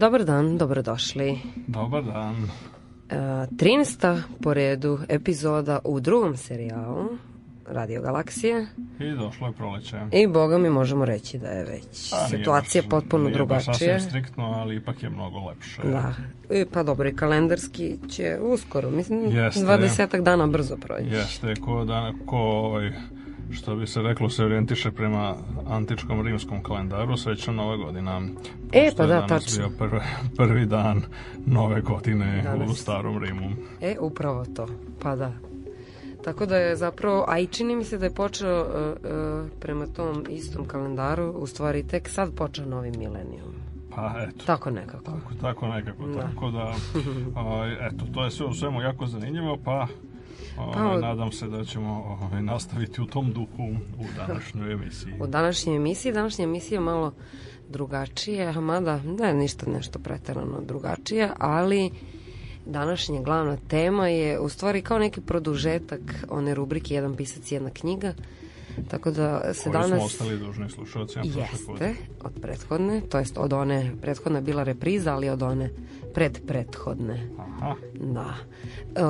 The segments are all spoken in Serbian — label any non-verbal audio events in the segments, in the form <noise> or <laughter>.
Dobar dan, dobrodošli. Dobar dan. E, 13. po redu epizoda u drugom serijalu Radio Galaksije. I došlo je proleće. I boga mi možemo reći da je već A, situacija baš, potpuno nije drugačije. Nije baš sasvim striktno, ali ipak je mnogo lepše. Da, I, e, pa dobro i kalendarski će uskoro, mislim, Jeste. 20 dana brzo proći. Jeste, ko, dana, ko ovaj, što bi se reklo, se orijentiše prema antičkom rimskom kalendaru, srećna nova godina. E, pa da, tačno. Bio prvi, prvi dan nove godine danas. u starom Rimu. E, upravo to, pa da. Tako da je zapravo, a i čini mi se da je počeo uh, uh, prema tom istom kalendaru, u stvari tek sad počeo novi milenijum. Pa eto. Tako nekako. Tako, tako nekako, da. tako da, <laughs> a, eto, to je sve u svemu jako zanimljivo, pa Ovaj, pa, o, nadam se da ćemo o, ovaj, nastaviti u tom duhu u današnjoj emisiji. u današnjoj emisiji. Današnja emisija je malo drugačije, mada ne da, ništa nešto pretarano drugačije, ali današnja glavna tema je u stvari kao neki produžetak one rubrike Jedan pisac, jedna knjiga. Tako da se Koju danas... smo ostali dužni slušalcima ja, Jeste, od prethodne, to jest od one, prethodna bila repriza, ali od one predprethodne. Aha. Da. E,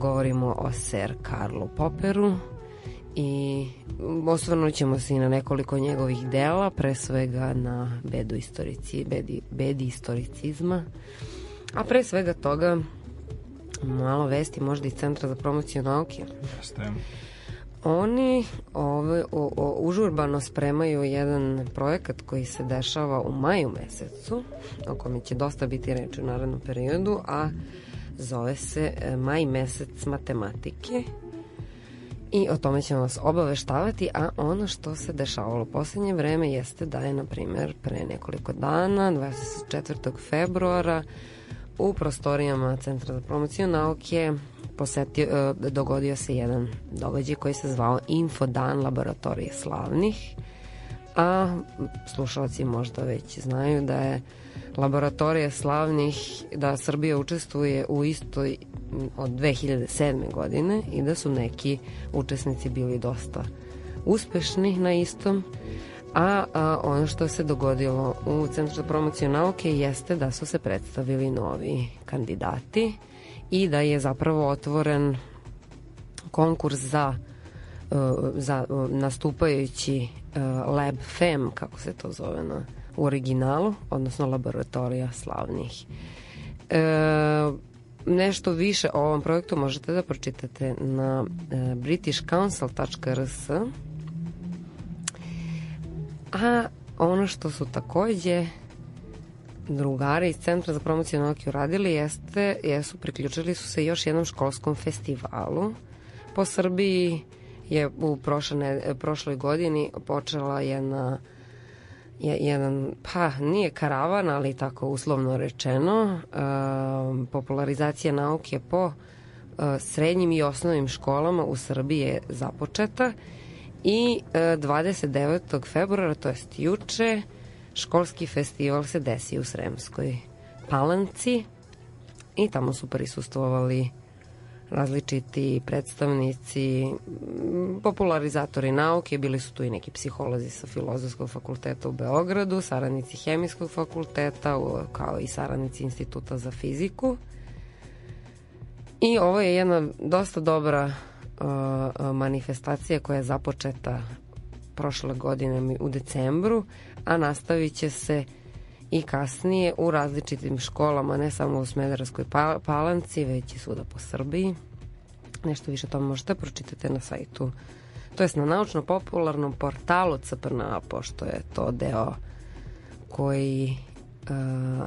govorimo o Ser Karlu Popperu i osvrnut ćemo se i na nekoliko njegovih dela, pre svega na bedu istorici, bedi, bedi istoricizma, a pre svega toga malo vesti možda iz Centra za promociju nauke. Jeste. Oni ove, o, o, užurbano spremaju jedan projekat koji se dešava u maju mesecu, o kome će dosta biti reči u narednom periodu, a mm Zove se e, Maj mesec matematike i o tome ćemo vas obaveštavati, a ono što se dešavalo u poslednje vreme jeste da je, na primer, pre nekoliko dana, 24. februara, u prostorijama Centra za promociju nauke posetio, e, dogodio se jedan događaj koji se zvao Infodan laboratorije slavnih, a slušalci možda već znaju da je laboratorija slavnih da Srbija učestvuje u istoj od 2007. godine i da su neki učesnici bili dosta uspešni na istom a, a ono što se dogodilo u Centru za promociju nauke jeste da su se predstavili novi kandidati i da je zapravo otvoren konkurs za, e, za nastupajući E, Lab Fem, kako se to zove na, u originalu, odnosno laboratorija slavnih. E, nešto više o ovom projektu možete da pročitate na e, britishcouncil.rs a ono što su takođe drugari iz Centra za promociju nauke uradili jeste, jesu priključili su se još jednom školskom festivalu po Srbiji je u prošle, prošloj godini počela jedna jedan, pa nije karavan, ali tako uslovno rečeno, e, popularizacija nauke po e, srednjim i osnovnim školama u Srbiji je započeta i e, 29. februara, to jest juče, školski festival se desi u Sremskoj palanci i tamo su prisustvovali različiti predstavnici, popularizatori nauke, bili su tu i neki psiholozi sa Filozofskog fakulteta u Beogradu, saradnici Hemijskog fakulteta, kao i saradnici Instituta za fiziku. I ovo je jedna dosta dobra manifestacija koja je započeta prošle godine u decembru, a nastavit će se uh, i kasnije u različitim školama, ne samo u Smederskoj pa-, palanci, već i svuda po Srbiji. Nešto više o tom možete pročitati na sajtu, to jest na naučno-popularnom portalu CPNA, pošto je to deo koji, uh,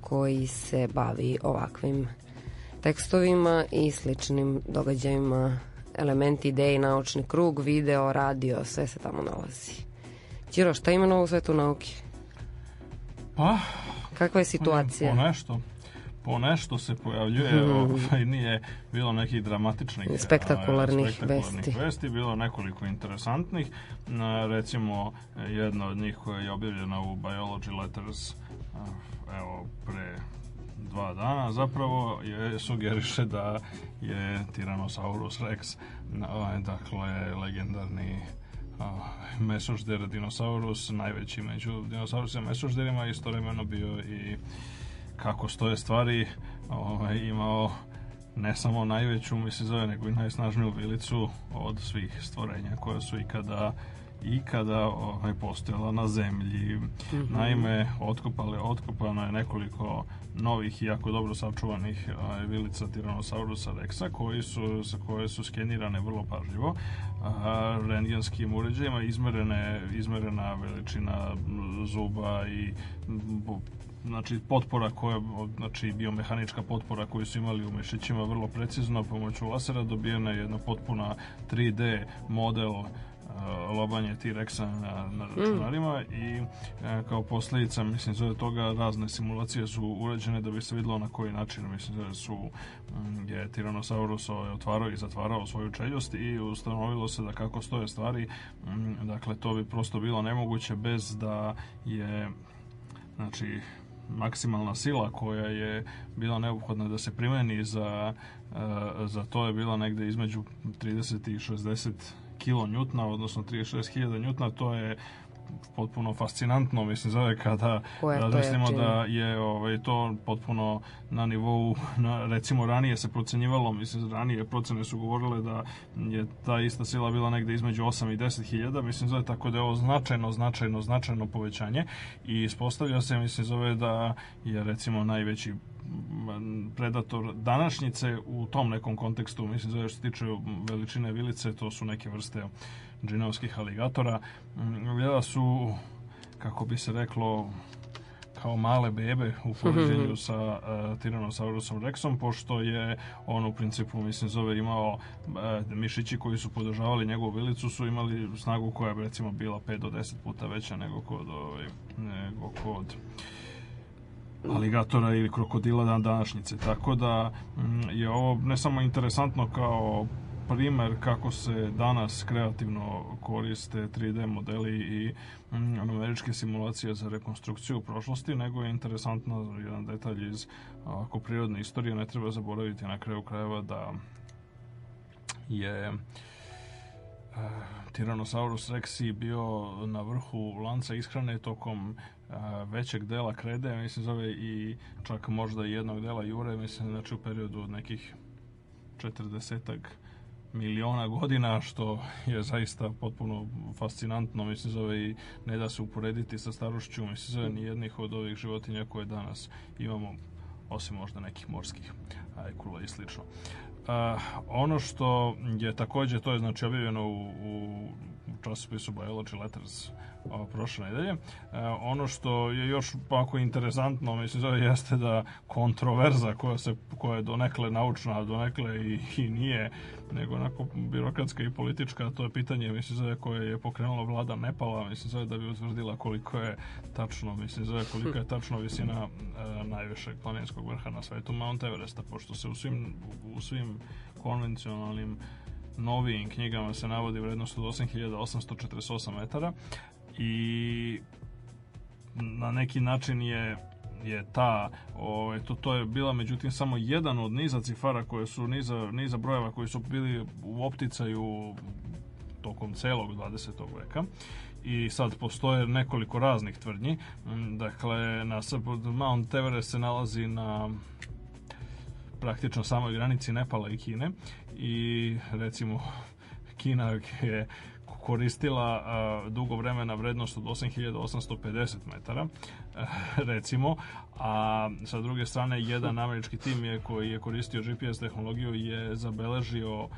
koji se bavi ovakvim tekstovima i sličnim događajima elementi ideje, naučni krug, video, radio, sve se tamo nalazi. Ćiro, šta ima novo u svetu nauke? Pa... Kakva je situacija? Po nešto Po nešto se pojavljuje, <laughs> ovaj, nije bilo nekih dramatičnih eh, spektakularnih, spektakularnih vesti. vesti. Bilo nekoliko interesantnih, eh, recimo eh, jedna od njih koja je objavljena u Biology Letters evo, pre dva dana zapravo je, sugeriše da je Tyrannosaurus Rex dakle legendarni mesožder dinosaurus, najveći među dinosaurusima mesožderima, istovremeno bio i kako stoje stvari, ovaj, imao ne samo najveću, mi se zove, nego i najsnažniju vilicu od svih stvorenja koja su ikada ikada ovaj, postojala na zemlji. Mm -hmm. Naime, otkopali, otkopano je nekoliko novih i jako dobro sačuvanih ovaj, vilica Tiranosaurusa Rexa koji su, sa koje su skenirane vrlo pažljivo a, rentgenskim uređajima izmerene, izmerena veličina zuba i znači potpora koja znači biomehanička potpora koju su imali u mišićima vrlo precizno pomoću lasera dobijena je jedna potpuna 3D model lobanje T-Rexa na, na mm. računarima mm. i e, kao posledica mislim zove toga razne simulacije su urađene da bi se videlo na koji način mislim zove su mm, je Tyrannosaurus ovaj, otvarao i zatvarao svoju čeljost i ustanovilo se da kako stoje stvari mm, dakle to bi prosto bilo nemoguće bez da je znači maksimalna sila koja je bila neophodna da se primeni za, e, za to je bila negde između 30 i 60 kilo njutna, odnosno 36.000 njutna, to je potpuno fascinantno, mislim, zove kada razmislimo da je ovaj, to potpuno na nivou, na, recimo ranije se procenjivalo, mislim, ranije procene su govorile da je ta ista sila bila negde između 8 i 10 hiljada, mislim, zove tako da je ovo značajno, značajno, značajno povećanje i ispostavlja se, mislim, zove da je recimo najveći predator današnjice u tom nekom kontekstu, mislim, zove što se tiče veličine vilice, to su neke vrste džinovskih aligatora, mm, gleda su, kako bi se reklo, kao male bebe u mhm. poređenju sa uh, Tyrannosaurusom Rexom, pošto je on u principu, mislim, zove imao uh, mišići koji su podržavali njegovu vilicu su imali snagu koja je, recimo bila 5 do 10 puta veća nego kod, ovaj, nego kod aligatora ili krokodila dan današnjice. Tako da mm, je ovo ne samo interesantno kao primer kako se danas kreativno koriste 3D modeli i mm, numeričke simulacije za rekonstrukciju prošlosti, nego je interesantno jedan detalj iz ako prirodne istorije ne treba zaboraviti na kraju krajeva da je eh, Tyrannosaurus Rex bio na vrhu lanca ishrane tokom eh, većeg dela krede, mislim zove i čak možda jednog dela jure, mislim znači u periodu od nekih 40 miliona godina, što je zaista potpuno fascinantno, mislim zove i ne da se uporediti sa starošću, mislim zove nijednih od ovih životinja koje danas imamo, osim možda nekih morskih, ajkula i slično. Uh, ono što je takođe, to je znači objavljeno u, u časopisu Biology Letters o, prošle nedelje. E, ono što je još ovako interesantno, mislim, zove, jeste da kontroverza koja, se, koja je donekle naučna, donekle i, i nije, nego onako birokratska i politička, to je pitanje, mislim, zove, koje je pokrenula vlada Nepala, mislim, zove, da bi utvrdila koliko je tačno, mislim, zove, koliko je tačno visina e, najvišeg planinskog vrha na svetu Mount Everesta, pošto se u svim, u svim konvencionalnim novijim knjigama se navodi vrednost od 8848 metara, i na neki način je je ta, ovaj, eto, to je bila međutim samo jedan od niza cifara koje su, niza, niza brojeva koji su bili u opticaju tokom celog 20. veka i sad postoje nekoliko raznih tvrdnji. Mm, dakle, na Mount Everest se nalazi na praktično samoj granici Nepala i Kine i recimo Kina je koristila dugo vremena vrednost od 8850 metara, <laughs> recimo, a sa druge strane jedan američki tim je koji je koristio GPS tehnologiju je zabeležio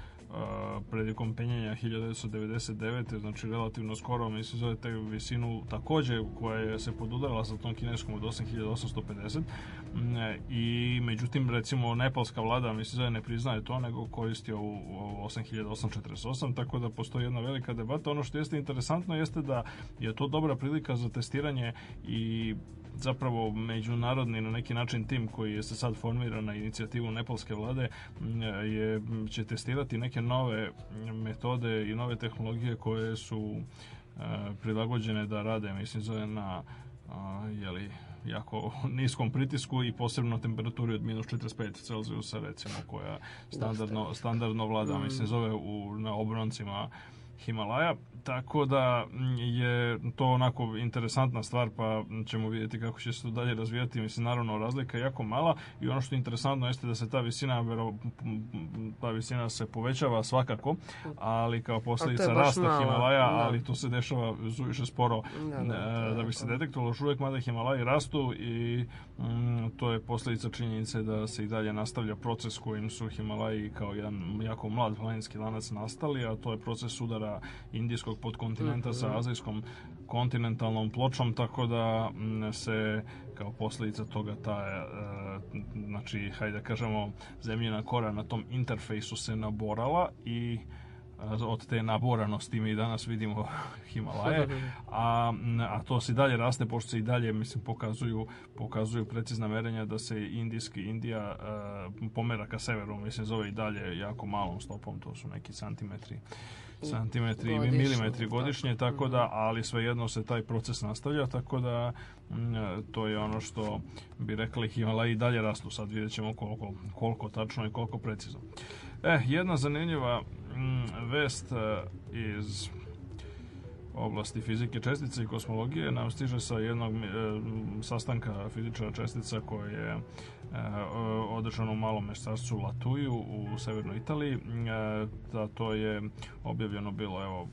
prilikom penjanja 1999. znači relativno skoro, mislim zove te visinu takođe koja je se podudarala sa tom kineskom od 8850 e, i međutim recimo nepalska vlada mislim zove ne priznaje to nego koristi ovu 8848 tako da postoji jedna velika debata ono što jeste interesantno jeste da je to dobra prilika za testiranje i zapravo međunarodni na neki način tim koji je se sad formiran na inicijativu nepolske vlade je, će testirati neke nove metode i nove tehnologije koje su e, prilagođene da rade, mislim, zove na jeli, jako niskom pritisku i posebno temperaturi od minus 45 Celzijusa recimo koja standardno, standardno vlada mm. mislim zove u, na obroncima Himalaja, tako da mm, je to onako interesantna stvar, pa ćemo vidjeti kako će se to dalje razvijati, mislim naravno razlika je jako mala i ono što je interesantno jeste da se ta visina, vero, ta visina se povećava svakako, ali kao posljedica rasta mala. Himalaja, da. ali to se dešava suviše sporo da, da, da bi se detektovalo, još mada Himalaji rastu i mm, to je posljedica činjenice da se i dalje nastavlja proces kojim su Himalaji kao jedan jako mlad planinski lanac nastali, a to je proces udara podudara indijskog podkontinenta sa mhm. azijskom kontinentalnom pločom, tako da mm, se kao posljedica toga ta, e, znači, hajde da kažemo, zemljina kora na tom interfejsu se naborala i e, od te naboranosti mi danas vidimo <laughs> Himalaje, <laughs> mhm. a, a to se i dalje raste, pošto se i dalje mislim, pokazuju, pokazuju precizna merenja da se indijski Indija uh, pomera ka severu, mislim, zove i dalje jako malom stopom, to su neki santimetri centimetri i milimetri godišnje, tako da, mhm. ali svejedno se taj proces nastavlja, tako da mm, to je ono što bi rekli Himalaj i dalje rastu, sad vidjet ćemo koliko, koliko tačno i koliko precizno. E, jedna zanimljiva mm, vest e, iz oblasti fizike čestica i kosmologije nam stiže sa jednog e, sastanka fizičara čestica koji je E, održano u malom meštarstvu Latuju u severnoj Italiji. E, da to je objavljeno bilo evo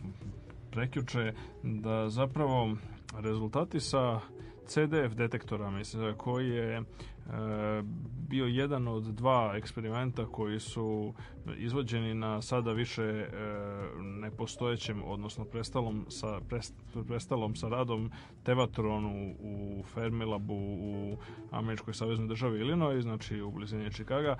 prekjuče da zapravo rezultati sa CDF detektora mislim, koji je e, bio jedan od dva eksperimenta koji su izvođeni na sada više e, nepostojećem, odnosno prestalom sa, prest, prestalom sa radom Tevatronu u Fermilabu u Američkoj saveznoj državi Illinois, znači u blizini Čikaga,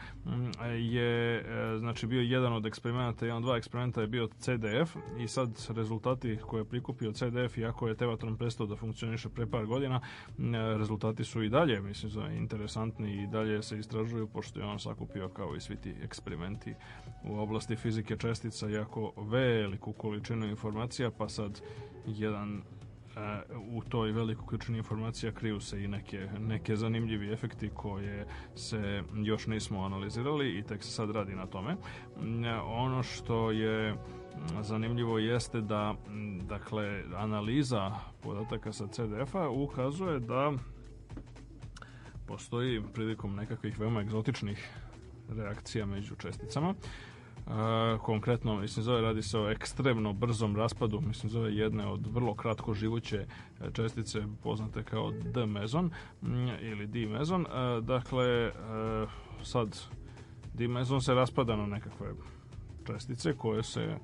je e, znači bio jedan od eksperimenata, jedan od dva eksperimenta je bio CDF i sad rezultati koje je prikupio CDF, iako je Tevatron prestao da funkcioniše pre par godina, e, rezultati su i dalje, mislim, za interesantni i dalje se istražuju, pošto je on sakupio kao i svi ti eksperimenti u oblasti fizike čestica jako veliku količinu informacija, pa sad jedan e, u toj velikoj količini informacija kriju se i neke, neke zanimljivi efekti koje se još nismo analizirali i tek se sad radi na tome. Mm, e, ono što je mm, zanimljivo jeste da mm, dakle, analiza podataka sa CDF-a ukazuje da postoji prilikom nekakvih veoma egzotičnih reakcija među česticama. E, konkretno, mislim, zove radi se o ekstremno brzom raspadu, mislim, zove jedne od vrlo kratko živuće e, čestice poznate kao D-mezon ili D-mezon. E, dakle, e, sad D-mezon se raspada na nekakve čestice koje se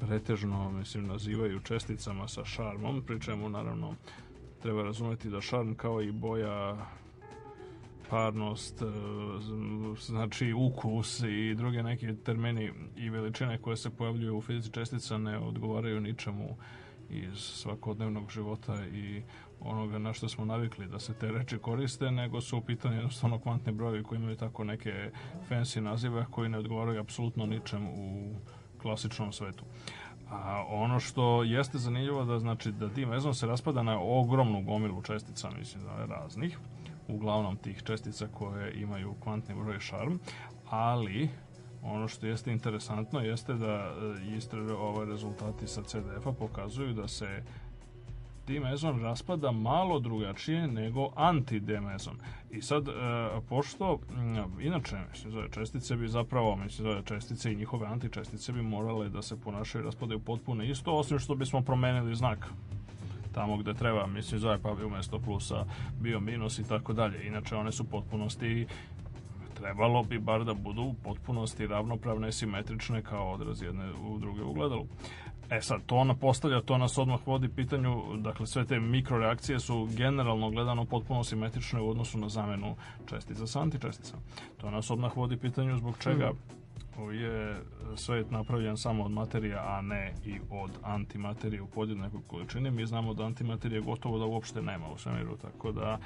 pretežno, mislim, nazivaju česticama sa šarmom, pri čemu, naravno, treba razumeti da šarm kao i boja parnost, e, znači ukus i druge neke termini i veličine koje se pojavljuju u fizici čestica ne odgovaraju ničemu iz svakodnevnog života i onoga na što smo navikli da se te reči koriste, nego su u pitanju jednostavno kvantne brojevi koji imaju tako neke fancy nazive koji ne odgovaraju apsolutno ničem u klasičnom svetu. A ono što jeste zanimljivo da znači da dim mezon se raspada na ogromnu gomilu čestica, mislim da je raznih uglavnom tih čestica koje imaju kvantni broj šarm, ali ono što jeste interesantno jeste da e, istraže ove ovaj, rezultati sa CDF-a pokazuju da se dimezon raspada malo drugačije nego antidemezon. I sad, e, pošto, inače, mislim, zove, čestice bi zapravo, mislim, zove, čestice i njihove antičestice bi morale da se ponašaju i raspadaju potpuno isto, osim što bismo promenili znak tamo gde treba, mislim za pa bi umesto plusa bio minus i tako dalje. Inače one su potpunosti trebalo bi bar da budu u potpunosti ravnopravne, simetrične kao odraz jedne u druge u gledalu. E sad, to ona postavlja, to nas odmah vodi pitanju, dakle sve te mikroreakcije su generalno gledano potpuno simetrične u odnosu na zamenu čestica sa antičesticama. To nas odmah vodi pitanju zbog čega mm koji je e, svet napravljen samo od materije, a ne i od antimaterije u podjednakoj količini. Mi znamo da antimaterije gotovo da uopšte nema u svemiru, tako da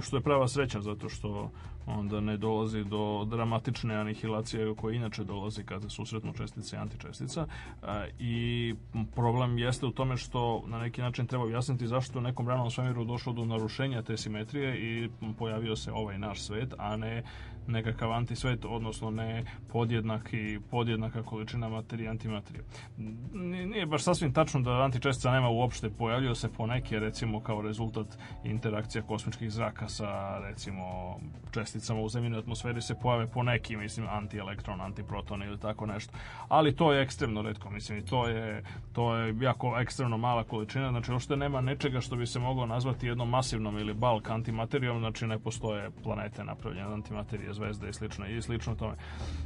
što je prava sreća zato što onda ne dolazi do dramatične anihilacije koja inače dolazi kada se susretnu čestice i antičestica e, i problem jeste u tome što na neki način treba objasniti zašto u nekom ranom svemiru došlo do narušenja te simetrije i pojavio se ovaj naš svet, a ne nekakav antisvet, odnosno ne podjednak i podjednaka količina materije i antimaterije. Nije baš sasvim tačno da antičestica nema uopšte, pojavljuje se poneke recimo kao rezultat interakcija kosmičkih zraka sa recimo česticama u zemljinoj atmosferi se pojave poneki, mislim, antielektron, antiproton ili tako nešto. Ali to je ekstremno redko, mislim, i to je, to je jako ekstremno mala količina, znači uopšte nema nečega što bi se moglo nazvati jednom masivnom ili balk antimaterijom, znači ne postoje planete napravljene antimaterije zvezde i slično, i slično tome.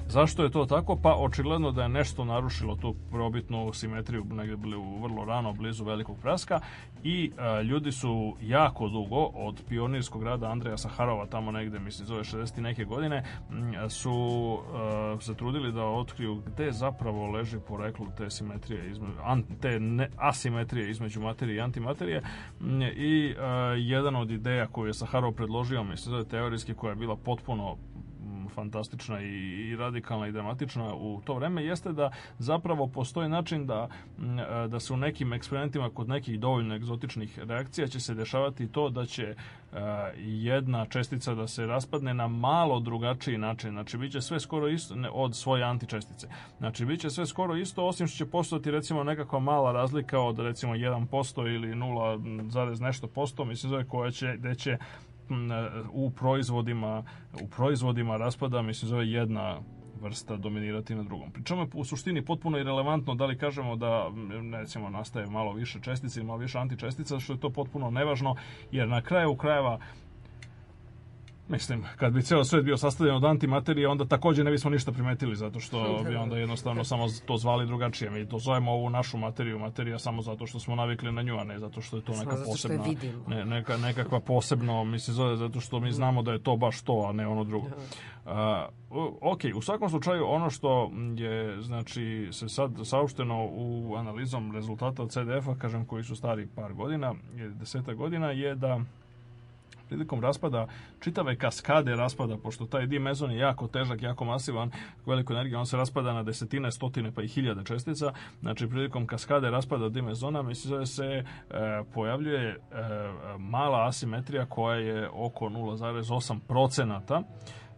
Zašto je to tako? Pa očigledno da je nešto narušilo tu probitnu simetriju, negde bili u vrlo rano blizu velikog praska i a, e, ljudi su jako dugo od pionirskog grada Andreja Saharova tamo negde mislim, zove 60 neke godine, su a, e, se trudili da otkriju gde zapravo leži poreklo te simetrije, između, an, te ne, asimetrije između materije i antimaterije i a, e, jedan od ideja koju je Saharov predložio, mislim, je teorijski, koja je bila potpuno fantastična i, i radikalna i dramatična u to vreme, jeste da zapravo postoji način da, e, da se u nekim eksperimentima kod nekih dovoljno egzotičnih reakcija će se dešavati to da će e, jedna čestica da se raspadne na malo drugačiji način. Znači, bit će sve skoro isto ne, od svoje antičestice. Znači, bit će sve skoro isto, osim što će postati recimo nekakva mala razlika od recimo 1% ili 0, nešto posto, mislim zove koja će, gde će u proizvodima, u proizvodima raspada, mislim, zove jedna vrsta dominirati na drugom. Pri čemu je u suštini potpuno irelevantno da li kažemo da recimo nastaje malo više čestica ili malo više antičestica, što je to potpuno nevažno, jer na kraju krajeva Mislim, kad bi ceo svet bio sastavljen od antimaterije, onda takođe ne bismo ništa primetili, zato što <laughs> da, bi da, onda da. jednostavno samo to zvali drugačije. Mi to zovemo ovu našu materiju materija samo zato što smo navikli na nju, a ne zato što je to neka posebna, ne, neka, nekakva posebno, mislim, zove, zato što mi znamo da je to baš to, a ne ono drugo. Uh, ok, u svakom slučaju ono što je, znači, se sad saopšteno u analizom rezultata CDF-a, kažem, koji su stari par godina, deseta godina, je da prilikom raspada čitave kaskade raspada, pošto taj dimezon je jako težak, jako masivan, veliku energiju, on se raspada na desetine, stotine pa i hiljade čestica, znači prilikom kaskade raspada dimezona mislim se e, pojavljuje e, mala asimetrija koja je oko 0,8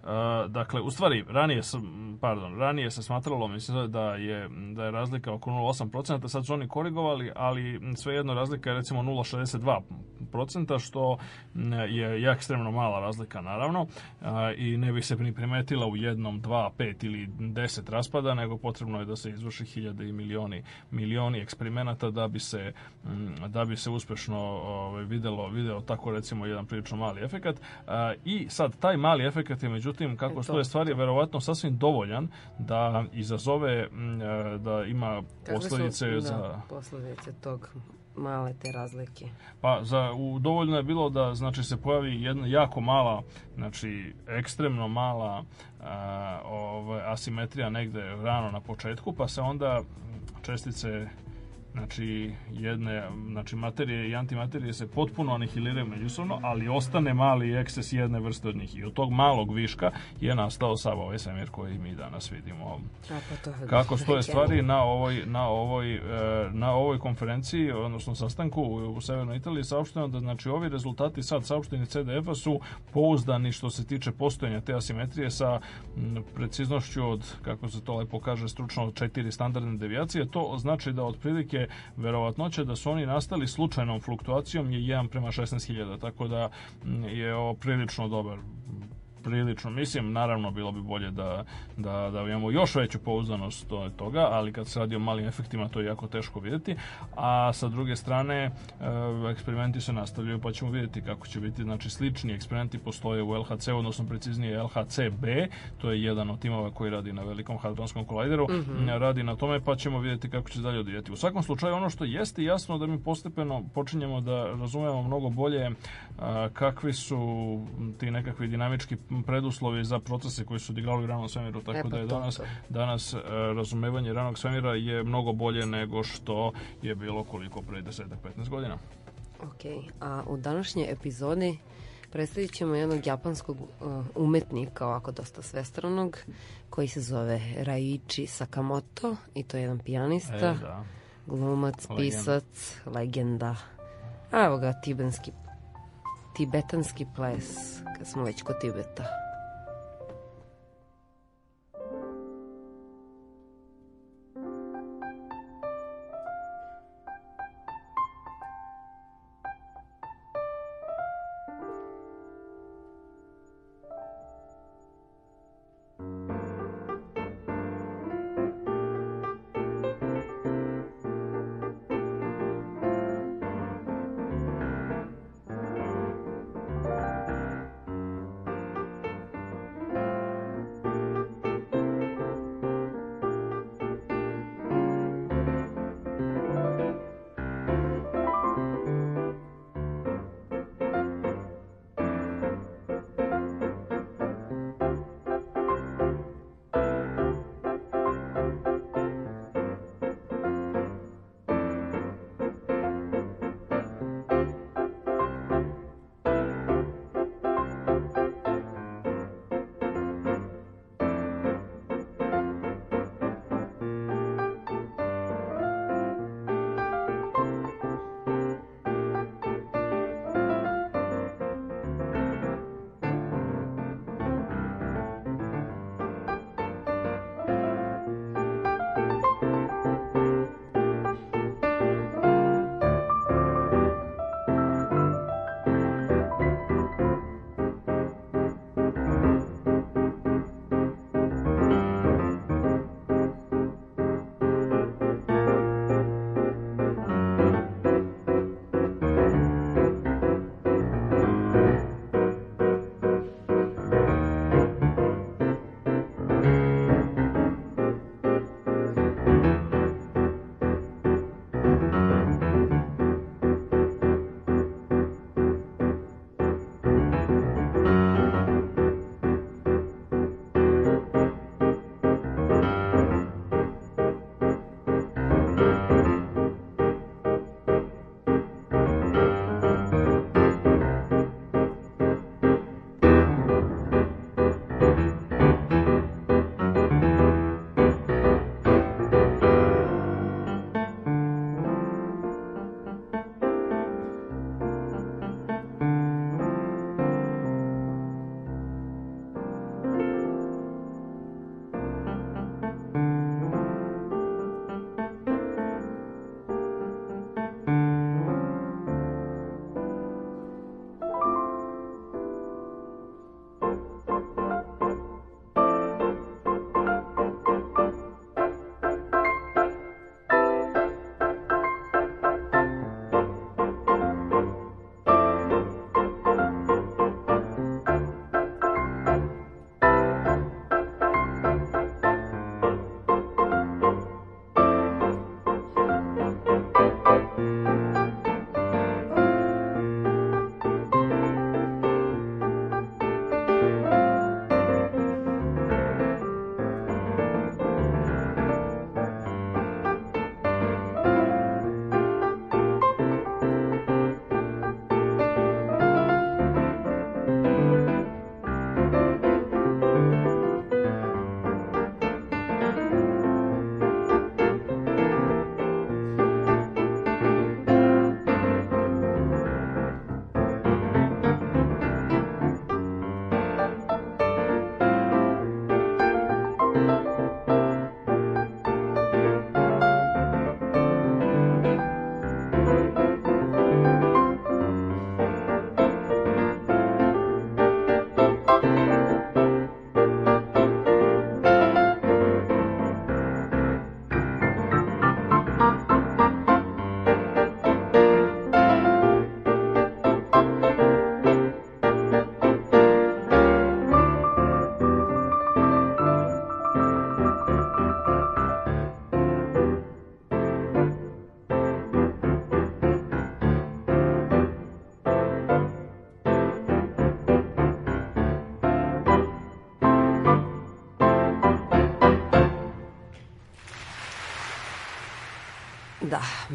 Uh, dakle, u stvari, ranije sam, pardon, ranije se smatralo, mislim da je, da je razlika oko 0,8%, sad su oni korigovali, ali svejedno razlika je recimo 0,62%, što je, je ekstremno mala razlika, naravno, i ne bi se ni primetila u jednom, dva, pet ili deset raspada, nego potrebno je da se izvrši hiljade i milioni, milioni eksperimenata da bi se, da bi se uspešno ovaj, videlo, video tako recimo jedan prilično mali efekat. I sad, taj mali efekat je međutim međutim e kako e stoje stvari je verovatno sasvim dovoljan da izazove e, da ima Kakve posledice su, za da, posledice tog male te razlike. Pa za u dovoljno je bilo da znači se pojavi jedna jako mala, znači ekstremno mala a, e, ovaj asimetrija negde rano na početku, pa se onda čestice Znači, jedne, znači materije i antimaterije se potpuno anihiliraju međusobno, ali ostane mali ekses jedne vrste od njih. I od tog malog viška je nastao sav ovaj svemir koji mi danas vidimo. Pa kako <laughs> stoje stvari na ovoj, na ovoj, e, na ovoj konferenciji, odnosno sastanku u Severnoj Italiji, saopšteno da znači ovi rezultati sad saopšteni CDF-a su pouzdani što se tiče postojanja te asimetrije sa preciznošću od, kako se to lepo kaže, stručno od četiri standardne devijacije. To znači da otprilike je da su oni nastali slučajnom fluktuacijom je 1 prema 16.000, tako da mm, je ovo prilično dobar prilično. Mislim, naravno, bilo bi bolje da, da, da imamo još veću pouzdanost toga, ali kad se radi o malim efektima, to je jako teško vidjeti. A sa druge strane, e, eksperimenti se nastavljaju, pa ćemo vidjeti kako će biti. Znači, slični eksperimenti postoje u LHC, odnosno preciznije LHCB, to je jedan od timova koji radi na velikom hadronskom kolajderu, mm -hmm. radi na tome, pa ćemo vidjeti kako će dalje odvijeti. U svakom slučaju, ono što jeste jasno da mi postepeno počinjemo da razumemo mnogo bolje kakvi su ti nekakvi dinamički preduslovi za procese koji su odigrali u ranom svemiru, tako e, pa da je to, danas, to. danas e, razumevanje ranog svemira je mnogo bolje nego što je bilo koliko pre 10-15 godina. Ok, a u današnjoj epizodi predstavit ćemo jednog japanskog uh, umetnika, ovako dosta svestranog, koji se zove Raiichi Sakamoto i to je jedan pijanista, e, da. glumac, legenda. pisac, legenda. A evo ga, tibenski tibetanski ples, kad smo već kod Tibeta.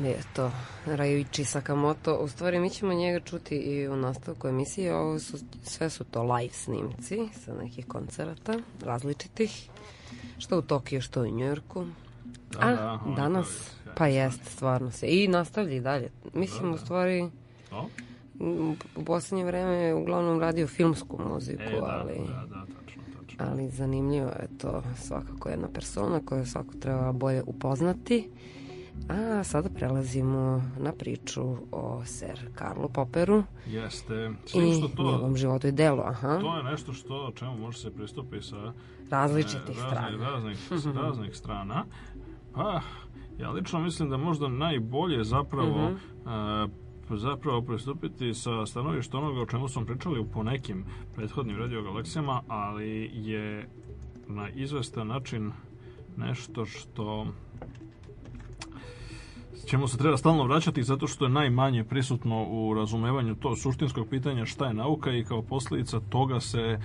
Eto, Rajuichi Sakamoto. U stvari, mi ćemo njega čuti i u nastavku emisije. Ovo su, sve su to live snimci sa nekih koncerata, različitih. Što u Tokiju, što u Njujorku. Da, A, da, danas, da, pa jest, stvarno se. I nastavlja i dalje. Mislim, da, da. u stvari... O? U poslednje vreme je uglavnom radio filmsku muziku, e, da, da ali... Da, da, tačno, tačno. Ali zanimljivo je to svakako jedna persona koju svako treba bolje upoznati. Uh, A sada prelazimo na priču o ser Karlu Popperu Jeste. i što to, njegovom životu i delu. Aha. To je nešto što čemu može se pristupi sa e, različitih e, razne, strana. Raznih, <laughs> raznih strana. Pa, ja lično mislim da možda najbolje zapravo uh mhm. -huh. e, zapravo pristupiti sa stanovišta onoga o čemu smo pričali u ponekim prethodnim radiogalaksijama, ali je na izvestan način nešto što čemu se treba stalno vraćati zato što je najmanje prisutno u razumevanju to suštinskog pitanja šta je nauka i kao posljedica toga se e,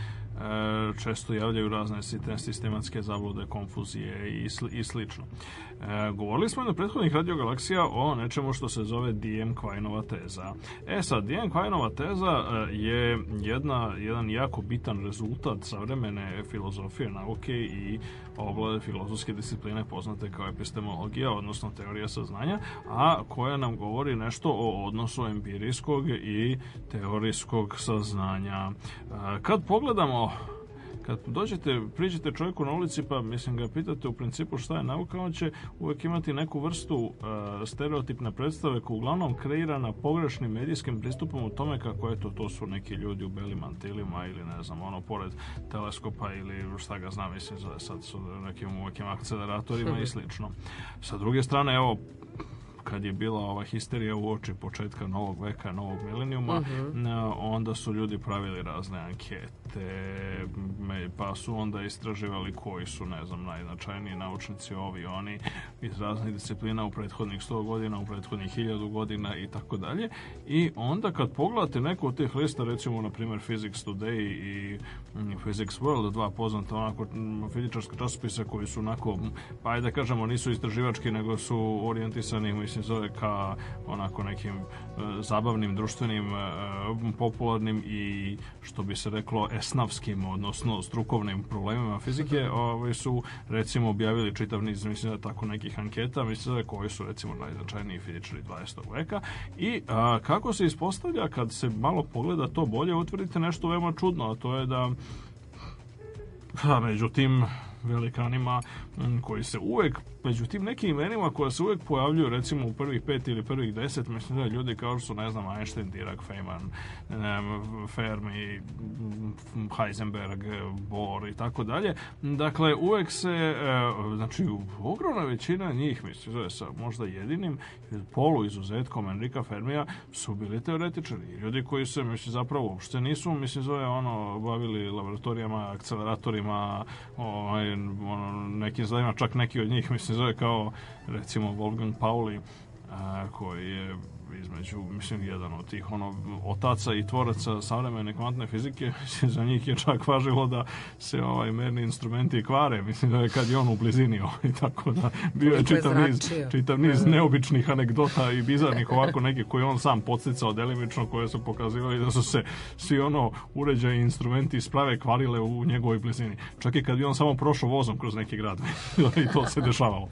često javljaju razne sistematske zablude, konfuzije i, sl, i slično. E, govorili smo i na prethodnih radiogalaksija o nečemu što se zove DM Kvajnova teza. E sad, DM Kvajnova teza e, je jedna, jedan jako bitan rezultat savremene filozofije nauke i oblade filozofske discipline poznate kao epistemologija, odnosno teorija saznanja, a koja nam govori nešto o odnosu empirijskog i teorijskog saznanja. E, kad pogledamo Kad dođete, priđete čovjeku na ulici pa mislim ga pitate u principu šta je nauka, on će uvijek imati neku vrstu e, stereotipne predstave koja uglavnom kreirana pogrešnim medijskim pristupom u tome kako eto to su neki ljudi u belim mantilima ili ne znam ono pored teleskopa ili šta ga znam mislim sad su nekim, nekim akceleratorima i <laughs> slično. Sa druge strane evo kad je bila ova histerija u oči početka novog veka, novog milenijuma, uh mhm. -huh. onda su ljudi pravili razne ankete, pa su onda istraživali koji su, ne znam, najznačajniji naučnici ovi, oni, iz raznih disciplina u prethodnih 100 godina, u prethodnih 1000 godina i tako dalje. I onda kad pogledate neku od tih lista, recimo, na primjer, Physics Today i Mm, Physics World, dva poznata onako mm, fizičarska časopisa koji su onako, mm, pa ajde da kažemo, nisu istraživački, nego su orijentisani, mislim, zove ka onako nekim e, zabavnim, društvenim, e, popularnim i što bi se reklo esnavskim, odnosno strukovnim problemima fizike, <laughs> ovaj, su recimo objavili čitav niz, mislim da tako nekih anketa, mislim da koji su recimo najznačajniji fizičari 20. veka i a, kako se ispostavlja kad se malo pogleda to bolje, utvrdite nešto veoma čudno, a to je da A Međutim, velikanima koji se uvek Međutim, nekim imenima koja se uvek pojavljuju, recimo u prvih pet ili prvih deset, mislim da ljudi kao što su, ne znam, Einstein, Dirac, Feynman, Fermi, Heisenberg, Bohr i tako dalje. Dakle, uvek se, e, znači, ogromna većina njih, mislim, da sa možda jedinim polu izuzetkom Enrika Fermija su bili teoretičari. Ljudi koji se, mislim, zapravo uopšte nisu, mislim, zove, ono, bavili laboratorijama, akceleratorima, ovaj, ono, nekim zadima, čak neki od njih, mislim, se zove kao recimo Wolfgang Pauli a, koji je između, mislim, jedan od tih ono, otaca i tvoraca savremene kvantne fizike, <laughs> mislim, za njih je čak važilo da se ovaj merni instrumenti kvare, mislim da je kad je on u blizini <laughs> ovaj, tako da bio je čitav niz, čitav niz da, da, da. neobičnih anegdota i bizarnih ovako neke koje on sam podsticao delimično koje su pokazivali da su se svi ono uređaji i instrumenti sprave kvarile u njegovoj blizini. Čak i kad bi on samo prošao vozom kroz neki grad <laughs> i to se dešavalo.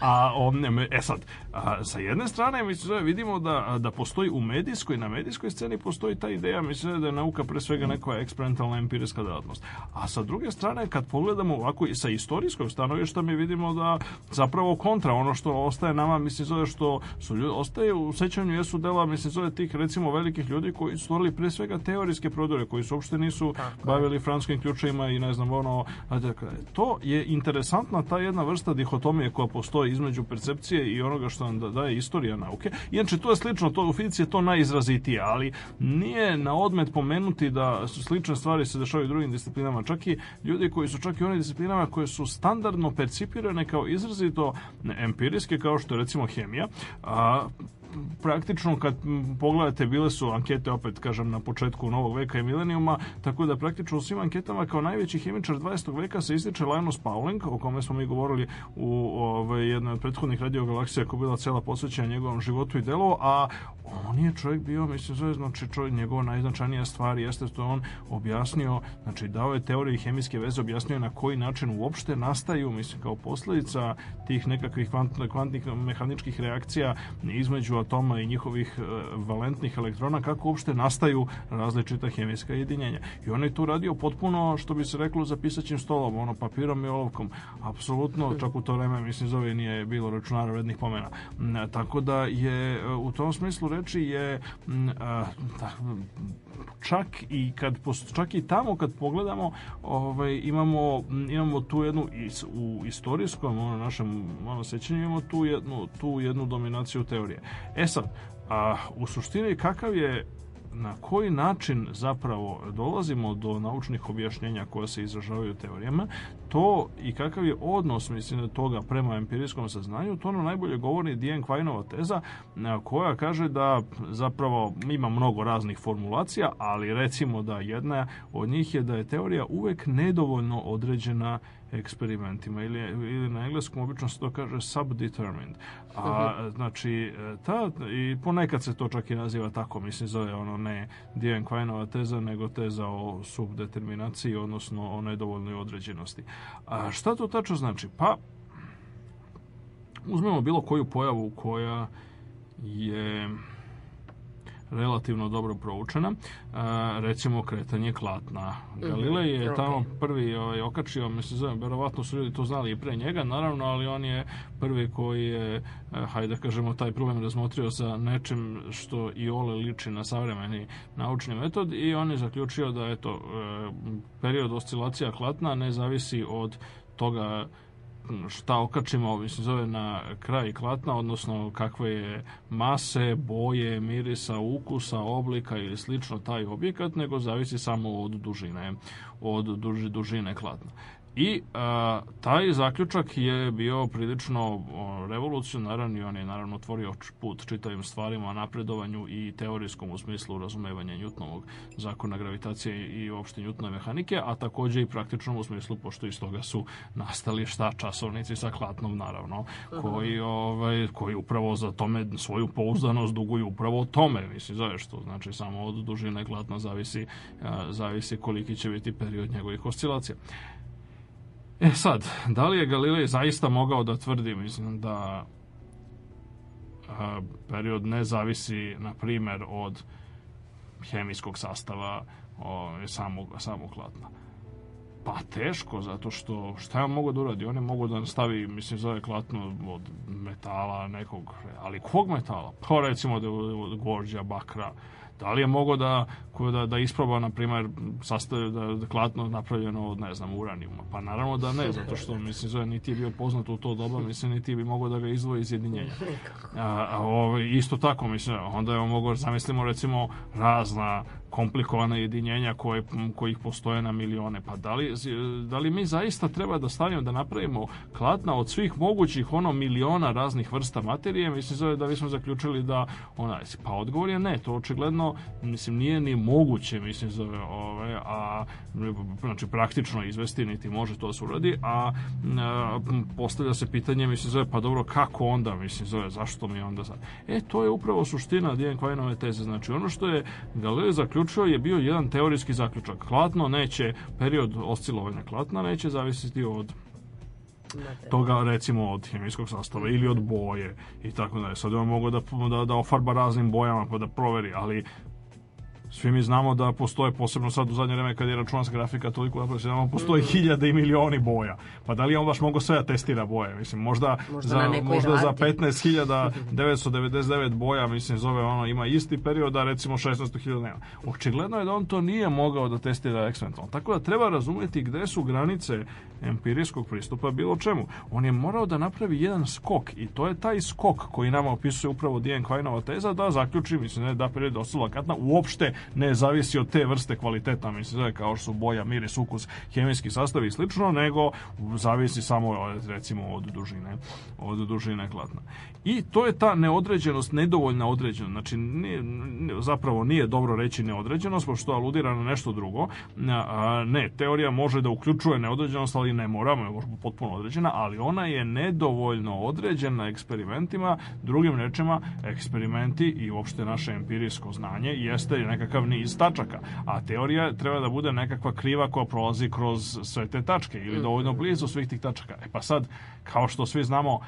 A on, e sad, a, sa jedne strane mislim, vidimo da da, postoji u medijskoj, na medijskoj sceni postoji ta ideja, mislim da je nauka pre svega mm. neka eksperimentalna empirijska delatnost. A sa druge strane, kad pogledamo ovako sa istorijskog stanovišta, mi vidimo da zapravo kontra ono što ostaje nama, mislim zove što su ljudi, ostaje u sećanju jesu dela, mislim zove tih recimo velikih ljudi koji su stvorili pre svega teorijske prodore, koji su uopšte nisu Tako. bavili francuskim ključima i ne znam ono, dakle, to je interesantna ta jedna vrsta dihotomije koja postoji između percepcije i onoga što nam da-, daje istorija nauke. Inače, to je slično slično, to, u fizici je to najizrazitije, ali nije na odmet pomenuti da su slične stvari se dešavaju u drugim disciplinama. Čak i ljudi koji su čak i u onim disciplinama koje su standardno percipirane kao izrazito empirijske, kao što je recimo hemija, a, praktično kad pogledate, bile su ankete, opet kažem, na početku novog veka i milenijuma, tako da praktično u svim anketama kao najveći hemičar 20. veka se ističe Linus Pauling, o kome smo mi govorili u ovaj, jednoj od prethodnih radiogalaksija koja je bila cela posvećena njegovom životu i delu, a on je čovjek bio, mislim, zove, znači čovjek, njegova najznačajnija stvar jeste što on objasnio, znači dao je teorije hemijske veze, objasnio na koji način uopšte nastaju, mislim, kao posljedica tih nekakvih kvantnih mehaničkih reakcija između atoma i njihovih e, valentnih elektrona, kako uopšte nastaju različita hemijska jedinjenja. I on je tu radio potpuno, što bi se reklo, za pisaćim stolom, ono, papirom i olovkom. Apsolutno, čak u to vreme, mislim, zove nije bilo računara vrednih pomena. Mm, e, tako da je, e, u tom smislu reči je mm, da, čak i kad čak i tamo kad pogledamo ovaj imamo mm, imamo tu jednu is, u istorijskom ono našem ono sećanju imamo tu jednu tu jednu dominaciju teorije E sad, a, u suštini kakav je na koji način zapravo dolazimo do naučnih objašnjenja koja se izražavaju teorijama, to i kakav je odnos mislim toga prema empirijskom saznanju, to nam najbolje govori Dijen Kvajnova teza koja kaže da zapravo ima mnogo raznih formulacija, ali recimo da jedna od njih je da je teorija uvek nedovoljno određena eksperimentima ili, ili na engleskom obično se to kaže subdetermined. A znači ta i ponekad se to čak i naziva tako, mislim zove ono ne Dijane teza nego teza o subdeterminaciji odnosno o nedovoljnoj određenosti. A šta to tačno znači? Pa uzmemo bilo koju pojavu koja je relativno dobro proučena, e, recimo kretanje platna. Mhm. Galilej je tamo prvi ovaj, okačio, mislim, zove, verovatno su ljudi to znali i pre njega, naravno, ali on je prvi koji je, e, hajde da kažemo, taj problem razmotrio sa nečim što i ole liči na savremeni naučni metod i on je zaključio da je to e, period oscilacija klatna ne zavisi od toga šta okačimo, mislim, zove na kraj klatna, odnosno kakve je mase, boje, mirisa, ukusa, oblika ili slično taj objekat, nego zavisi samo od dužine, od duži, dužine klatna. I a, taj zaključak je bio prilično revolucionaran i on je naravno otvorio put čitavim stvarima, napredovanju i teorijskom u smislu razumevanja Newtonovog zakona gravitacije i uopšte Newtonove mehanike, a takođe i praktičnom u smislu, pošto iz toga su nastali šta časovnici sa klatnom, naravno, koji, ovaj, koji upravo za tome svoju pouzdanost duguju upravo tome, mislim, zove što, znači samo od dužine klatna zavisi, a, zavisi koliki će biti period njegovih oscilacija. E sad, da li je Galilej zaista mogao da tvrdi, mislim, da a, period ne zavisi, na primer, od hemijskog sastava o, samog, samog hladna? Pa teško, zato što šta ja mogu da uradi? On je mogu da stavi, mislim, zove klatno od metala nekog, ali kog metala? Pa recimo da je gvožđa, bakra, Da li je mogo da, da, da isproba, na primer, sastav, da, da klatno napravljeno od, ne znam, uranijuma? Pa naravno da ne, <laughs> zato što, mislim, Zoja niti je bio poznat u to doba, mislim, niti bi mogao da ga izvoji iz jedinjenja. <laughs> A, a, o, ovaj, isto tako, mislim, onda je on mogao, zamislimo, recimo, razna komplikovana jedinjenja koje, kojih postoje na milione. Pa da li, da li mi zaista treba da stavimo, da napravimo kladna od svih mogućih ono miliona raznih vrsta materije? Mislim da smo zaključili da onaj, pa odgovor je ne, to očigledno mislim nije ni moguće, mislim zove, ovaj, a znači praktično izvesti niti može to da se uradi, a e, postavlja se pitanje, mislim zove, pa dobro kako onda, mislim zove, zašto mi onda sad? E, to je upravo suština Dijan Kvajnove teze, znači ono što je Galileo zaključio zaključio je bio jedan teorijski zaključak. Klatno neće, period oscilovanja klatna neće zavisiti od toga recimo od hemijskog sastava ili od boje i tako dalje. Sad on mogu da, da, da ofarba raznim bojama pa da proveri, ali Svi mi znamo da postoje, posebno sad u zadnje vreme kad je računarska grafika toliko napravljena, da postoje mm. hiljade i milioni boja. Pa da li on baš mogo sve da testira boje? Mislim, možda, možda za, možda za 15.999 <laughs> boja, mislim, zove ono, ima isti period, a recimo 16.000 nema. Očigledno je da on to nije mogao da testira eksperimentalno. Tako da treba razumeti gde su granice empirijskog pristupa bilo čemu. On je morao da napravi jedan skok i to je taj skok koji nama opisuje upravo Dijen Kvajnova teza da zaključi, mislim, da je period oscilatna uopšte ne zavisi od te vrste kvaliteta, mislim, kao što su boja, miris, ukus, hemijski sastav i slično, nego zavisi samo recimo od dužine, od dužine klatna. I to je ta neodređenost, nedovoljna određenost. Znači, nije, zapravo nije dobro reći neodređenost, pošto aludira na nešto drugo. Ne, teorija može da uključuje neodređenost, ali ne moramo, je potpuno određena, ali ona je nedovoljno određena eksperimentima. Drugim rečima, eksperimenti i uopšte naše empirijsko znanje jeste nekakav niz tačaka, a teorija treba da bude nekakva kriva koja prolazi kroz sve te tačke ili dovoljno mhm. blizu svih tih tačaka. E pa sad, kao što svi znamo,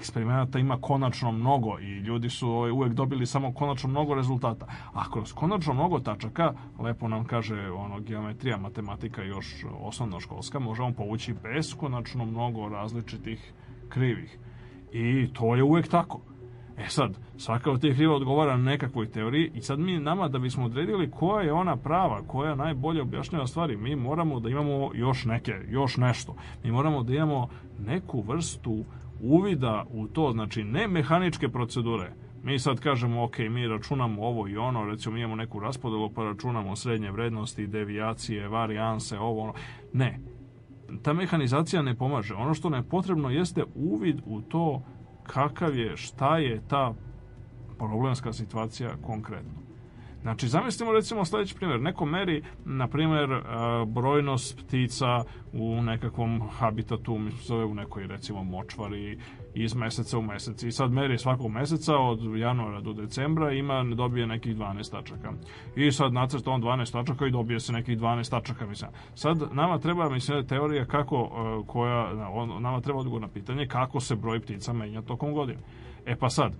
eksperimenata ima konačno mnogo i ljudi su ovaj, uvek dobili samo konačno mnogo rezultata. A kroz konačno mnogo tačaka, lepo nam kaže ono, geometrija, matematika još osnovno školska, možemo povući beskonačno mnogo različitih krivih. I to je uvek tako. E sad, svaka od tih kriva odgovara na nekakvoj teoriji i sad mi nama da bismo odredili koja je ona prava, koja najbolje objašnjava stvari, mi moramo da imamo još neke, još nešto. Mi moramo da imamo neku vrstu uvida u to, znači ne mehaničke procedure, mi sad kažemo, ok, mi računamo ovo i ono, recimo imamo neku raspodelu pa računamo srednje vrednosti, devijacije, varijanse, ovo ono. Ne, ta mehanizacija ne pomaže. Ono što nam je potrebno jeste uvid u to kakav je, šta je ta problemska situacija konkretno. Znači, zamislimo recimo sledeći primjer. Neko meri, na primjer, e, brojnost ptica u nekakvom habitatu, zove u nekoj recimo močvari iz meseca u mesec. I sad meri svakog meseca od januara do decembra ima, dobije nekih 12 tačaka. I sad nacrta on 12 tačaka i dobije se nekih 12 tačaka. Mislim. Sad nama treba, mislim, teorija kako, e, koja, nama treba odgovor na pitanje kako se broj ptica menja tokom godine. E pa sad,